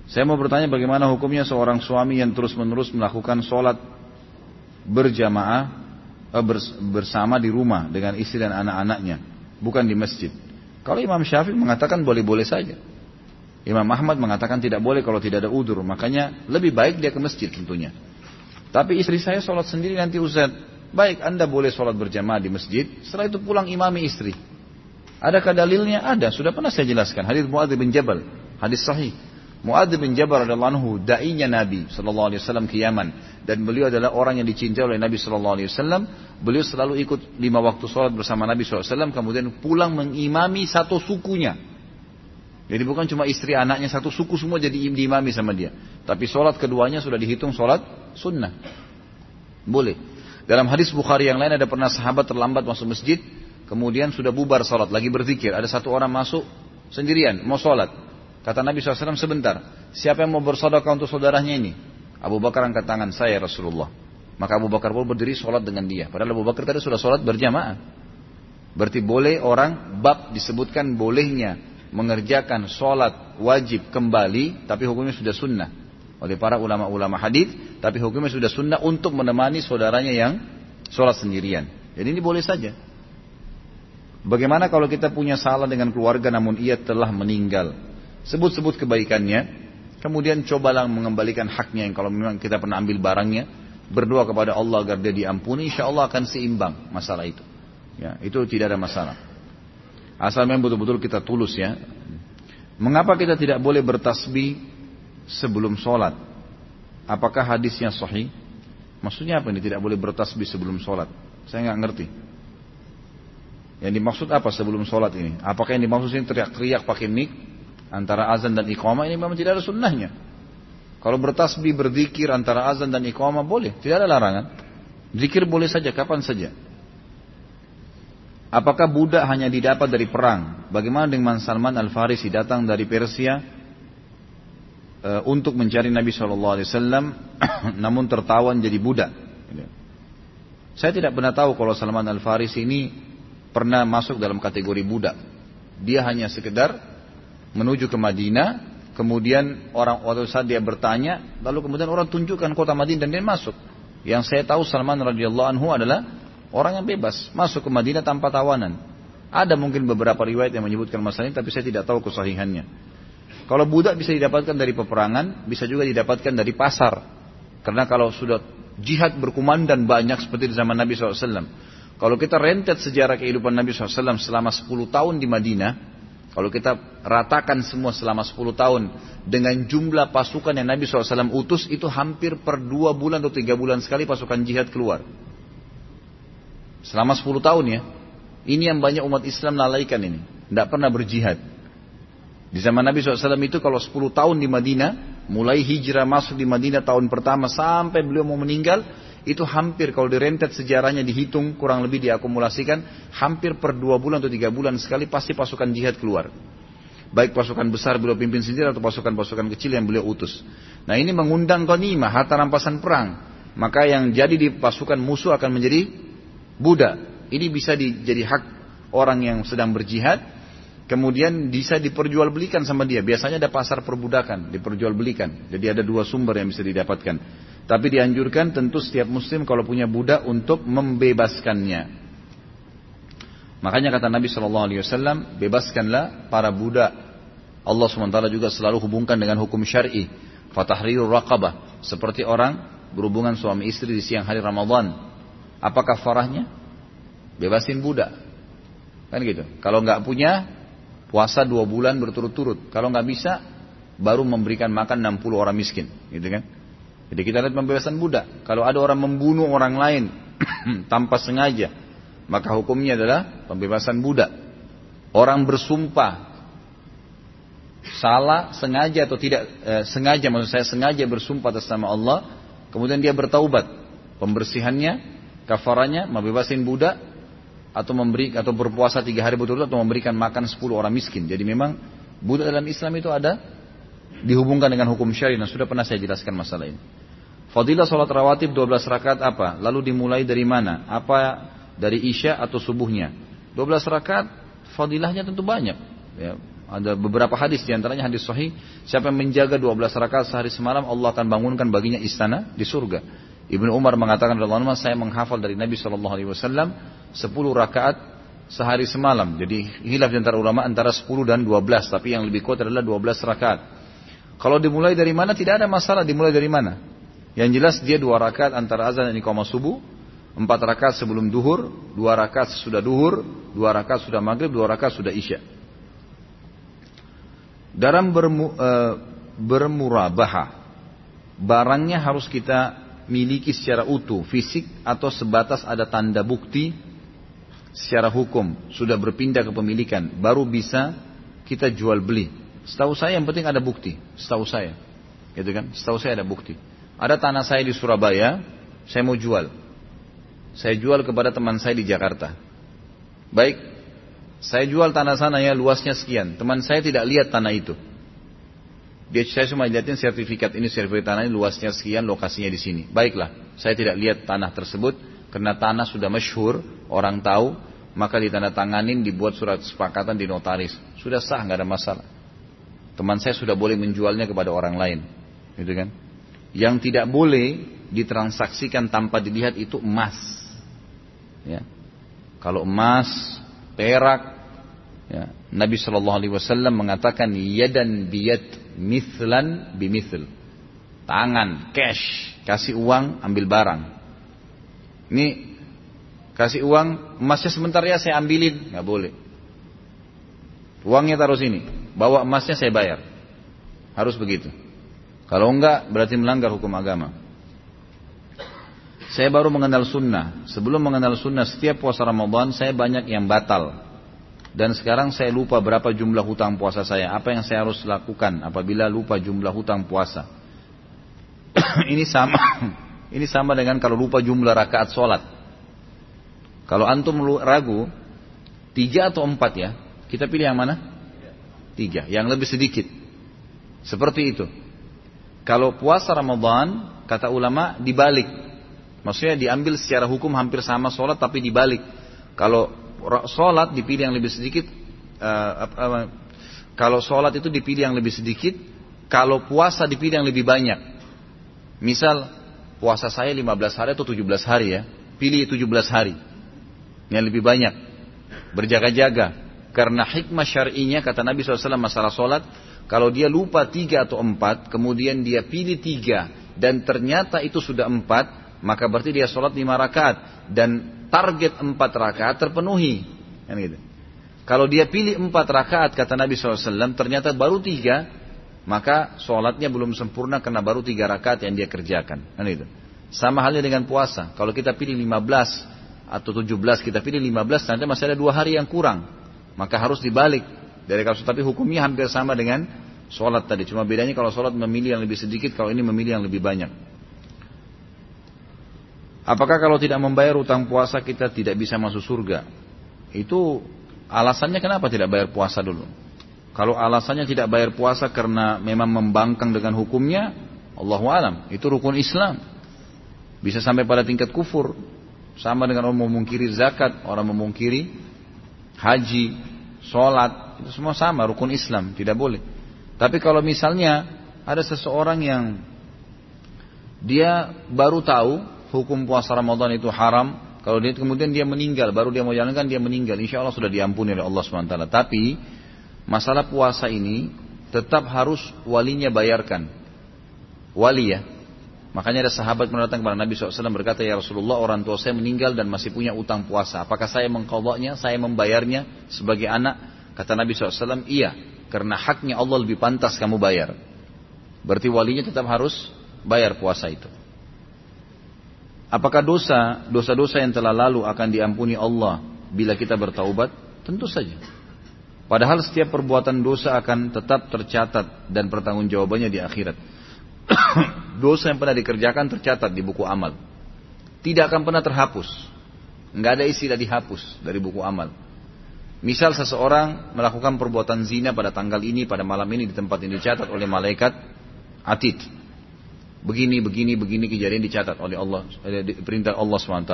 Saya mau bertanya bagaimana hukumnya seorang suami yang terus-menerus melakukan sholat berjamaah eh, bersama di rumah dengan istri dan anak-anaknya, bukan di masjid. Kalau Imam Syafi'i mengatakan boleh-boleh saja. Imam Ahmad mengatakan tidak boleh kalau tidak ada udur. Makanya lebih baik dia ke masjid tentunya. Tapi istri saya sholat sendiri nanti Ustaz. Baik anda boleh sholat berjamaah di masjid. Setelah itu pulang imami istri. Adakah dalilnya? Ada. Sudah pernah saya jelaskan. Hadis Muadz bin Jabal. Hadis sahih. Muadz bin Jabal adalah anhu dainya Nabi sallallahu alaihi wasallam ke Yaman dan beliau adalah orang yang dicintai oleh Nabi sallallahu alaihi wasallam. Beliau selalu ikut lima waktu sholat bersama Nabi SAW kemudian pulang mengimami satu sukunya. Jadi bukan cuma istri anaknya satu suku semua jadi diimami sama dia. Tapi sholat keduanya sudah dihitung sholat sunnah. Boleh. Dalam hadis Bukhari yang lain ada pernah sahabat terlambat masuk masjid, kemudian sudah bubar sholat, lagi berzikir. Ada satu orang masuk sendirian, mau sholat. Kata Nabi SAW sebentar, siapa yang mau bersodokah untuk saudaranya ini? Abu Bakar angkat tangan saya Rasulullah. Maka Abu Bakar pun berdiri sholat dengan dia. Padahal Abu Bakar tadi sudah sholat berjamaah. Berarti boleh orang bab disebutkan bolehnya mengerjakan sholat wajib kembali, tapi hukumnya sudah sunnah oleh para ulama-ulama hadis, tapi hukumnya sudah sunnah untuk menemani saudaranya yang sholat sendirian. Jadi ini boleh saja. Bagaimana kalau kita punya salah dengan keluarga namun ia telah meninggal? Sebut-sebut kebaikannya, kemudian cobalah mengembalikan haknya yang kalau memang kita pernah ambil barangnya, berdoa kepada Allah agar dia diampuni, insya Allah akan seimbang masalah itu. Ya, itu tidak ada masalah. Asal memang betul-betul kita tulus ya. Mengapa kita tidak boleh bertasbih sebelum sholat? Apakah hadisnya sahih? Maksudnya apa ini tidak boleh bertasbih sebelum sholat? Saya nggak ngerti. Yang dimaksud apa sebelum sholat ini? Apakah yang dimaksud ini teriak-teriak pakai mic antara azan dan iqamah ini memang tidak ada sunnahnya. Kalau bertasbih berzikir antara azan dan iqamah boleh, tidak ada larangan. Zikir boleh saja kapan saja. Apakah budak hanya didapat dari perang? Bagaimana dengan Salman Al Farisi datang dari Persia e, untuk mencari Nabi Shallallahu Alaihi Wasallam, *clears throat* namun tertawan jadi budak. Saya tidak pernah tahu kalau Salman Al Farisi ini pernah masuk dalam kategori budak. Dia hanya sekedar menuju ke Madinah. Kemudian orang waktu saat dia bertanya, lalu kemudian orang tunjukkan kota Madinah dan dia masuk. Yang saya tahu Salman radhiyallahu anhu adalah orang yang bebas masuk ke Madinah tanpa tawanan. Ada mungkin beberapa riwayat yang menyebutkan masalah ini, tapi saya tidak tahu kesahihannya. Kalau budak bisa didapatkan dari peperangan, bisa juga didapatkan dari pasar. Karena kalau sudah jihad berkumandan banyak seperti di zaman Nabi SAW. Kalau kita rentet sejarah kehidupan Nabi SAW selama 10 tahun di Madinah, kalau kita ratakan semua selama 10 tahun dengan jumlah pasukan yang Nabi SAW utus itu hampir per 2 bulan atau 3 bulan sekali pasukan jihad keluar. Selama 10 tahun ya. Ini yang banyak umat Islam lalaikan ini. Tidak pernah berjihad. Di zaman Nabi SAW itu kalau 10 tahun di Madinah, mulai hijrah masuk di Madinah tahun pertama sampai beliau mau meninggal, itu hampir kalau direntet sejarahnya dihitung kurang lebih diakumulasikan hampir per dua bulan atau tiga bulan sekali pasti pasukan jihad keluar. Baik pasukan besar beliau pimpin sendiri atau pasukan-pasukan kecil yang beliau utus. Nah ini mengundang konima harta rampasan perang. Maka yang jadi di pasukan musuh akan menjadi budak. Ini bisa di, jadi hak orang yang sedang berjihad. Kemudian bisa diperjualbelikan sama dia. Biasanya ada pasar perbudakan, diperjualbelikan. Jadi ada dua sumber yang bisa didapatkan. Tapi dianjurkan tentu setiap muslim kalau punya budak untuk membebaskannya. Makanya kata Nabi Shallallahu Alaihi Wasallam, bebaskanlah para budak. Allah SWT juga selalu hubungkan dengan hukum syari. Fatahrirul raqabah. Seperti orang berhubungan suami istri di siang hari Ramadan. Apa kafarahnya? Bebasin budak. Kan gitu. Kalau nggak punya, puasa dua bulan berturut-turut. Kalau nggak bisa, baru memberikan makan 60 orang miskin. Gitu kan. Jadi kita lihat pembebasan budak. Kalau ada orang membunuh orang lain *clears throat* tanpa sengaja, maka hukumnya adalah pembebasan budak. Orang bersumpah salah sengaja atau tidak eh, sengaja maksud saya sengaja bersumpah atas nama Allah, kemudian dia bertaubat, pembersihannya, kafarannya, membebasin budak atau memberi atau berpuasa tiga hari betul-betul atau memberikan makan sepuluh orang miskin. Jadi memang budak dalam Islam itu ada dihubungkan dengan hukum syari dan sudah pernah saya jelaskan masalah ini. Fadilah sholat rawatib 12 rakaat apa? Lalu dimulai dari mana? Apa dari isya atau subuhnya? 12 rakaat fadilahnya tentu banyak. Ya, ada beberapa hadis di antaranya hadis sahih. Siapa yang menjaga 12 rakaat sehari semalam Allah akan bangunkan baginya istana di surga. Ibnu Umar mengatakan dalam saya menghafal dari Nabi Shallallahu Alaihi Wasallam 10 rakaat sehari semalam. Jadi hilaf antara ulama antara 10 dan 12. Tapi yang lebih kuat adalah 12 rakaat. Kalau dimulai dari mana tidak ada masalah dimulai dari mana. Yang jelas dia dua rakaat antara azan dan iqamah subuh, empat rakaat sebelum duhur, dua rakaat sesudah duhur, dua rakaat sudah maghrib, dua rakaat sudah isya. Dalam bermu, e, bermurabahah, barangnya harus kita miliki secara utuh, fisik atau sebatas ada tanda bukti secara hukum sudah berpindah ke pemilikan, baru bisa kita jual beli. Setahu saya yang penting ada bukti, setahu saya. Gitu kan? Setahu saya ada bukti. Ada tanah saya di Surabaya, saya mau jual. Saya jual kepada teman saya di Jakarta. Baik, saya jual tanah sana ya luasnya sekian. Teman saya tidak lihat tanah itu. Dia saya cuma lihatin sertifikat ini sertifikat tanah ini luasnya sekian, lokasinya di sini. Baiklah, saya tidak lihat tanah tersebut karena tanah sudah masyhur, orang tahu, maka ditandatanganin dibuat surat kesepakatan di notaris. Sudah sah, nggak ada masalah. Teman saya sudah boleh menjualnya kepada orang lain. Gitu kan? Yang tidak boleh ditransaksikan tanpa dilihat itu emas. Ya. Kalau emas, perak, ya. Nabi Shallallahu Alaihi Wasallam mengatakan yadan biyat mithlan bimithl. Tangan, cash, kasih uang, ambil barang. Ini kasih uang, emasnya sebentar ya saya ambilin, nggak boleh. Uangnya taruh sini, bawa emasnya saya bayar. Harus begitu. Kalau enggak berarti melanggar hukum agama. Saya baru mengenal sunnah. Sebelum mengenal sunnah setiap puasa Ramadan saya banyak yang batal. Dan sekarang saya lupa berapa jumlah hutang puasa saya. Apa yang saya harus lakukan apabila lupa jumlah hutang puasa. *coughs* ini sama. *coughs* ini sama dengan kalau lupa jumlah rakaat sholat. Kalau antum ragu, tiga atau empat ya. Kita pilih yang mana? Tiga, yang lebih sedikit. Seperti itu. Kalau puasa Ramadan, kata ulama, dibalik. Maksudnya diambil secara hukum hampir sama sholat tapi dibalik. Kalau sholat dipilih yang lebih sedikit, uh, Kalau sholat itu dipilih yang lebih sedikit, kalau puasa dipilih yang lebih banyak. Misal puasa saya 15 hari atau 17 hari ya, pilih 17 hari. Yang lebih banyak. Berjaga-jaga. Karena hikmah syar'inya kata Nabi SAW masalah sholat, kalau dia lupa tiga atau empat, kemudian dia pilih tiga, dan ternyata itu sudah empat, maka berarti dia sholat lima rakaat, dan target empat rakaat terpenuhi. Kan gitu. Kalau dia pilih empat rakaat kata Nabi SAW, ternyata baru tiga, maka sholatnya belum sempurna karena baru tiga rakaat yang dia kerjakan. Kan itu. Sama halnya dengan puasa. Kalau kita pilih lima belas atau tujuh belas, kita pilih lima belas, nanti masih ada dua hari yang kurang maka harus dibalik dari kasus. Tapi hukumnya hampir sama dengan sholat tadi. Cuma bedanya kalau sholat memilih yang lebih sedikit kalau ini memilih yang lebih banyak. Apakah kalau tidak membayar utang puasa kita tidak bisa masuk surga? Itu alasannya kenapa tidak bayar puasa dulu? Kalau alasannya tidak bayar puasa karena memang membangkang dengan hukumnya Allahu alam. Itu rukun Islam. Bisa sampai pada tingkat kufur. Sama dengan orang memungkiri zakat, orang memungkiri haji, sholat, itu semua sama rukun Islam, tidak boleh. Tapi kalau misalnya ada seseorang yang dia baru tahu hukum puasa Ramadan itu haram, kalau dia kemudian dia meninggal, baru dia mau jalankan dia meninggal, insya Allah sudah diampuni oleh Allah swt. Tapi masalah puasa ini tetap harus walinya bayarkan. Wali ya, Makanya ada sahabat mendatang kepada Nabi SAW berkata, Ya Rasulullah orang tua saya meninggal dan masih punya utang puasa. Apakah saya mengkodoknya, saya membayarnya sebagai anak? Kata Nabi SAW, iya. Karena haknya Allah lebih pantas kamu bayar. Berarti walinya tetap harus bayar puasa itu. Apakah dosa, dosa-dosa yang telah lalu akan diampuni Allah bila kita bertaubat? Tentu saja. Padahal setiap perbuatan dosa akan tetap tercatat dan pertanggungjawabannya di akhirat. *coughs* dosa yang pernah dikerjakan tercatat di buku amal. Tidak akan pernah terhapus. Nggak ada istilah dihapus dari buku amal. Misal seseorang melakukan perbuatan zina pada tanggal ini, pada malam ini di tempat ini dicatat oleh malaikat atid. Begini, begini, begini kejadian dicatat oleh Allah, perintah Allah SWT.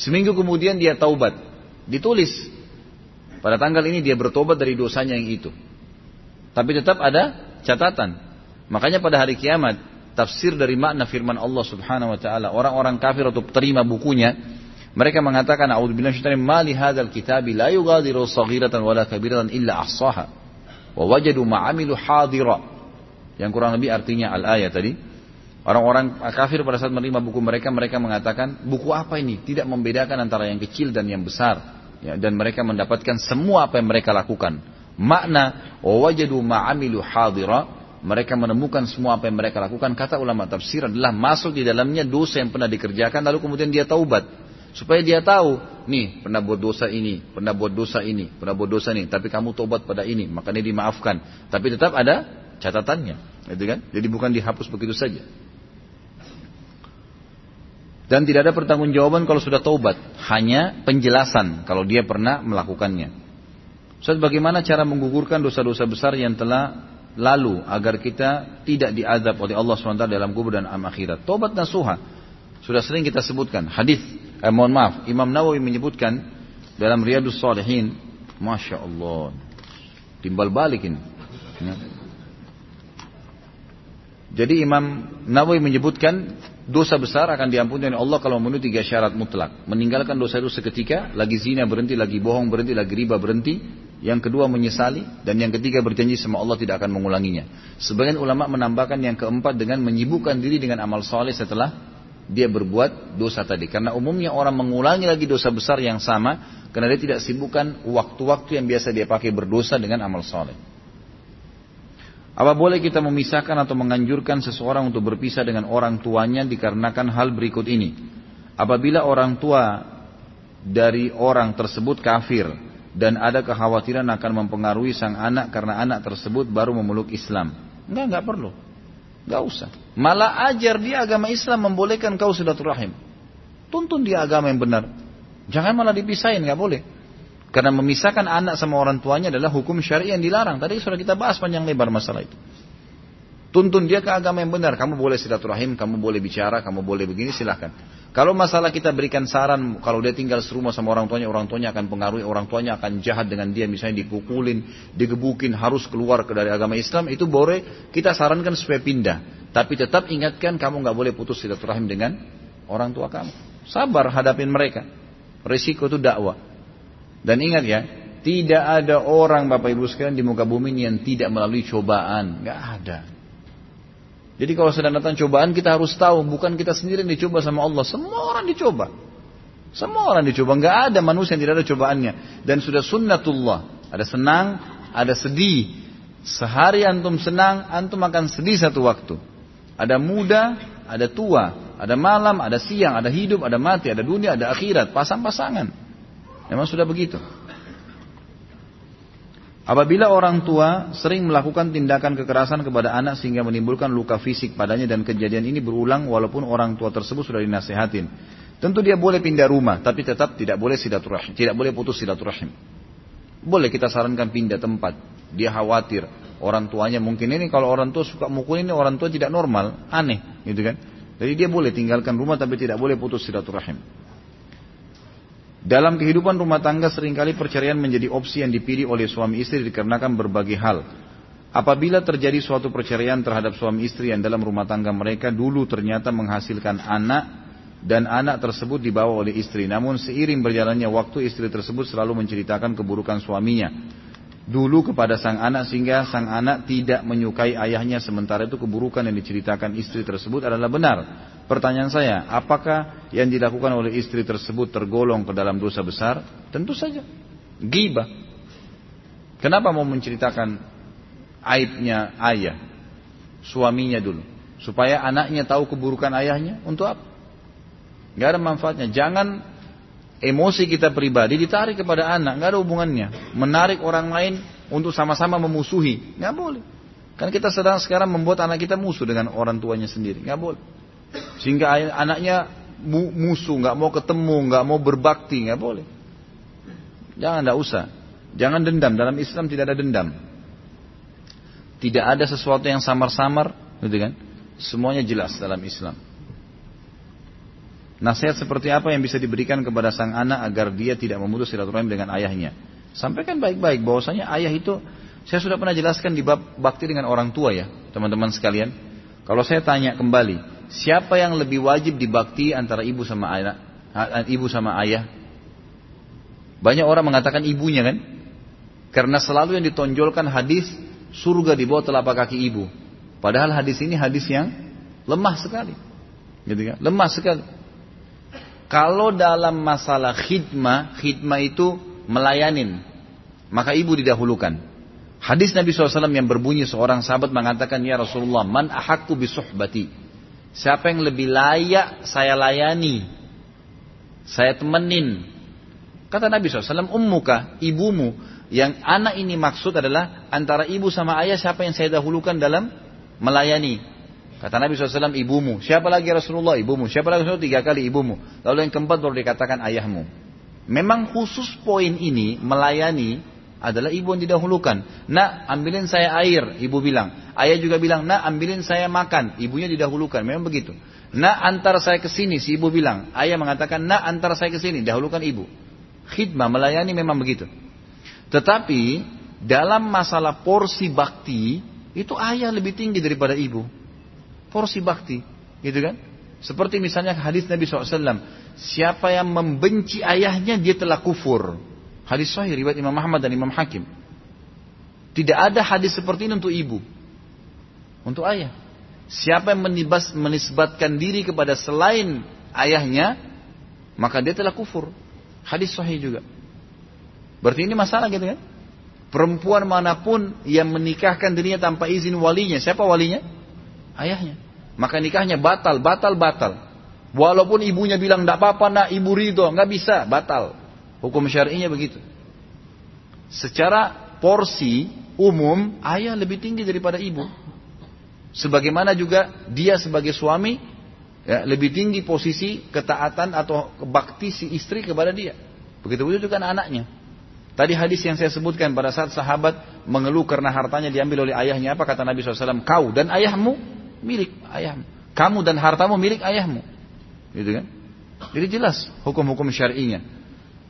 Seminggu kemudian dia taubat. Ditulis. Pada tanggal ini dia bertobat dari dosanya yang itu. Tapi tetap ada catatan. Makanya pada hari kiamat, tafsir dari makna firman Allah Subhanahu wa taala, orang-orang kafir untuk terima bukunya, mereka mengatakan a'udzubillahi minasyaitonir ma li hadzal kitabi la yughadiru saghiratan wala kabiratan illa ahsaha wa wajadu ma amilu hadira. Yang kurang lebih artinya al-ayat tadi. Orang-orang kafir pada saat menerima buku mereka, mereka mengatakan, buku apa ini? Tidak membedakan antara yang kecil dan yang besar. Ya, dan mereka mendapatkan semua apa yang mereka lakukan. Makna, wajadu ma'amilu hadira, mereka menemukan semua apa yang mereka lakukan. Kata ulama tafsir adalah masuk di dalamnya dosa yang pernah dikerjakan lalu kemudian dia taubat. Supaya dia tahu, nih pernah buat dosa ini, pernah buat dosa ini, pernah buat dosa ini, tapi kamu taubat pada ini, makanya dimaafkan. Tapi tetap ada catatannya, gitu kan? Jadi bukan dihapus begitu saja. Dan tidak ada pertanggungjawaban kalau sudah taubat, hanya penjelasan kalau dia pernah melakukannya. Ustaz, bagaimana cara menggugurkan dosa-dosa besar yang telah lalu agar kita tidak diadab oleh Allah SWT dalam kubur dan am akhirat. Tobat nasuha. Sudah sering kita sebutkan. Hadis, eh, mohon maaf, Imam Nawawi menyebutkan dalam Riyadus Salihin, Masya Allah, timbal balik ini. Ya. Jadi Imam Nawawi menyebutkan dosa besar akan diampuni oleh Allah kalau memenuhi tiga syarat mutlak. Meninggalkan dosa itu seketika, lagi zina berhenti, lagi bohong berhenti, lagi riba berhenti, yang kedua menyesali, dan yang ketiga berjanji sama Allah tidak akan mengulanginya. Sebagian ulama menambahkan yang keempat dengan menyibukkan diri dengan amal soleh setelah dia berbuat dosa tadi. Karena umumnya orang mengulangi lagi dosa besar yang sama, karena dia tidak sibukkan waktu-waktu yang biasa dia pakai berdosa dengan amal soleh. Apa boleh kita memisahkan atau menganjurkan seseorang untuk berpisah dengan orang tuanya dikarenakan hal berikut ini? Apabila orang tua dari orang tersebut kafir, dan ada kekhawatiran akan mempengaruhi sang anak karena anak tersebut baru memeluk Islam. Enggak, enggak perlu. Enggak usah. Malah ajar dia agama Islam membolehkan kau silaturahim. Tuntun dia agama yang benar. Jangan malah dipisahin, enggak boleh. Karena memisahkan anak sama orang tuanya adalah hukum syariah yang dilarang. Tadi sudah kita bahas panjang lebar masalah itu. Tuntun dia ke agama yang benar. Kamu boleh silaturahim, kamu boleh bicara, kamu boleh begini, silahkan. Kalau masalah kita berikan saran, kalau dia tinggal serumah sama orang tuanya, orang tuanya akan pengaruhi, orang tuanya akan jahat dengan dia, misalnya dipukulin, digebukin, harus keluar dari agama Islam, itu boleh kita sarankan supaya pindah. Tapi tetap ingatkan kamu nggak boleh putus silaturahim dengan orang tua kamu. Sabar hadapin mereka. Risiko itu dakwah. Dan ingat ya, tidak ada orang Bapak Ibu sekalian di muka bumi ini yang tidak melalui cobaan. Nggak ada. Jadi kalau sedang datang cobaan kita harus tahu bukan kita sendiri yang dicoba sama Allah, semua orang dicoba. Semua orang dicoba, nggak ada manusia yang tidak ada cobaannya. Dan sudah sunnatullah, ada senang, ada sedih. Sehari antum senang, antum akan sedih satu waktu. Ada muda, ada tua, ada malam, ada siang, ada hidup, ada mati, ada dunia, ada akhirat, pasang-pasangan. Memang sudah begitu. Apabila orang tua sering melakukan tindakan kekerasan kepada anak sehingga menimbulkan luka fisik padanya dan kejadian ini berulang walaupun orang tua tersebut sudah dinasehatin. Tentu dia boleh pindah rumah, tapi tetap tidak boleh silaturahim, tidak boleh putus silaturahim. Boleh kita sarankan pindah tempat. Dia khawatir orang tuanya mungkin ini kalau orang tua suka mukul ini orang tua tidak normal, aneh, gitu kan? Jadi dia boleh tinggalkan rumah tapi tidak boleh putus silaturahim. Dalam kehidupan rumah tangga sering kali perceraian menjadi opsi yang dipilih oleh suami istri dikarenakan berbagai hal. Apabila terjadi suatu perceraian terhadap suami istri yang dalam rumah tangga mereka dulu ternyata menghasilkan anak dan anak tersebut dibawa oleh istri. Namun seiring berjalannya waktu istri tersebut selalu menceritakan keburukan suaminya dulu kepada sang anak sehingga sang anak tidak menyukai ayahnya sementara itu keburukan yang diceritakan istri tersebut adalah benar. Pertanyaan saya, apakah yang dilakukan oleh istri tersebut tergolong ke dalam dosa besar? Tentu saja. Gibah. Kenapa mau menceritakan aibnya ayah, suaminya dulu? Supaya anaknya tahu keburukan ayahnya? Untuk apa? Gak ada manfaatnya. Jangan emosi kita pribadi ditarik kepada anak, nggak ada hubungannya. Menarik orang lain untuk sama-sama memusuhi, nggak boleh. Kan kita sedang sekarang membuat anak kita musuh dengan orang tuanya sendiri, nggak boleh. Sehingga anaknya musuh, nggak mau ketemu, nggak mau berbakti, nggak boleh. Jangan, nggak usah. Jangan dendam. Dalam Islam tidak ada dendam. Tidak ada sesuatu yang samar-samar, gitu kan? Semuanya jelas dalam Islam. Nasihat seperti apa yang bisa diberikan kepada sang anak agar dia tidak memutus silaturahim dengan ayahnya? Sampaikan baik-baik bahwasanya ayah itu saya sudah pernah jelaskan di bab bakti dengan orang tua ya, teman-teman sekalian. Kalau saya tanya kembali, siapa yang lebih wajib dibakti antara ibu sama anak, ibu sama ayah? Banyak orang mengatakan ibunya kan? Karena selalu yang ditonjolkan hadis surga di bawah telapak kaki ibu. Padahal hadis ini hadis yang lemah sekali. Gitu kan? Lemah sekali. Kalau dalam masalah khidmah, khidmah itu melayanin. Maka ibu didahulukan. Hadis Nabi SAW yang berbunyi seorang sahabat mengatakan, Ya Rasulullah, man ahakku bisuhbati. Siapa yang lebih layak saya layani? Saya temenin. Kata Nabi SAW, ummuka, ibumu. Yang anak ini maksud adalah antara ibu sama ayah siapa yang saya dahulukan dalam melayani. Kata Nabi SAW, ibumu. Siapa lagi Rasulullah? Ibumu. Siapa lagi Rasulullah? Tiga kali ibumu. Lalu yang keempat baru dikatakan ayahmu. Memang khusus poin ini melayani adalah ibu yang didahulukan. Nak, ambilin saya air, ibu bilang. Ayah juga bilang, nak, ambilin saya makan. Ibunya didahulukan. Memang begitu. Nak, antar saya ke sini, si ibu bilang. Ayah mengatakan, nak, antar saya ke sini. Dahulukan ibu. Khidmah, melayani memang begitu. Tetapi, dalam masalah porsi bakti, itu ayah lebih tinggi daripada ibu porsi bakti, gitu kan? Seperti misalnya hadis Nabi SAW, siapa yang membenci ayahnya dia telah kufur. Hadis sahih riwayat Imam Muhammad dan Imam Hakim. Tidak ada hadis seperti ini untuk ibu, untuk ayah. Siapa yang menibas, menisbatkan diri kepada selain ayahnya, maka dia telah kufur. Hadis sahih juga. Berarti ini masalah gitu kan? Perempuan mana pun yang menikahkan dirinya tanpa izin walinya, siapa walinya? Ayahnya. Maka nikahnya batal, batal, batal. Walaupun ibunya bilang tidak apa-apa nak ibu ridho, nggak bisa, batal. Hukum syar'inya begitu. Secara porsi umum ayah lebih tinggi daripada ibu. Sebagaimana juga dia sebagai suami ya, lebih tinggi posisi ketaatan atau bakti si istri kepada dia. Begitu juga kan anaknya. Tadi hadis yang saya sebutkan pada saat sahabat mengeluh karena hartanya diambil oleh ayahnya apa kata Nabi SAW? Kau dan ayahmu milik ayahmu. Kamu dan hartamu milik ayahmu. Gitu kan? Jadi jelas hukum-hukum syar'inya.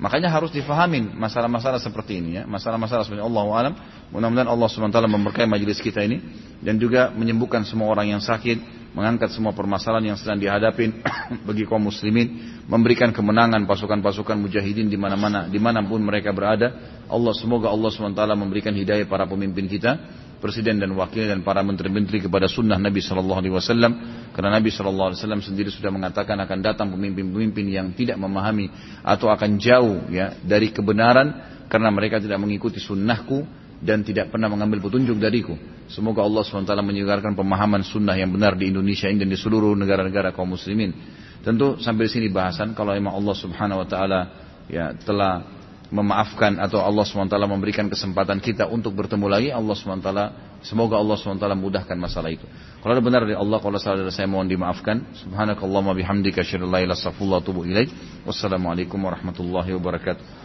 Makanya harus difahamin masalah-masalah seperti ini ya. Masalah-masalah sebenarnya Allah alam. Mudah-mudahan Allah SWT memberkahi majelis kita ini dan juga menyembuhkan semua orang yang sakit, mengangkat semua permasalahan yang sedang dihadapin *coughs* bagi kaum muslimin, memberikan kemenangan pasukan-pasukan mujahidin di mana-mana, di mana pun mereka berada. Allah semoga Allah SWT memberikan hidayah para pemimpin kita, presiden dan wakil dan para menteri-menteri kepada sunnah Nabi Shallallahu Alaihi Wasallam karena Nabi Shallallahu Alaihi Wasallam sendiri sudah mengatakan akan datang pemimpin-pemimpin yang tidak memahami atau akan jauh ya dari kebenaran karena mereka tidak mengikuti sunnahku dan tidak pernah mengambil petunjuk dariku. Semoga Allah SWT menyegarkan pemahaman sunnah yang benar di Indonesia ini dan di seluruh negara-negara kaum muslimin. Tentu sampai sini bahasan kalau memang Allah Subhanahu Wa Taala ya telah memaafkan atau Allah SWT memberikan kesempatan kita untuk bertemu lagi Allah SWT semoga Allah SWT mudahkan masalah itu. Kalau ada benar dari Allah kalau salah dari saya mohon dimaafkan. Subhanakallahumma bihamdika asyhadu an la ilaha illa anta astaghfiruka wa atubu ilaik. Wassalamualaikum warahmatullahi wabarakatuh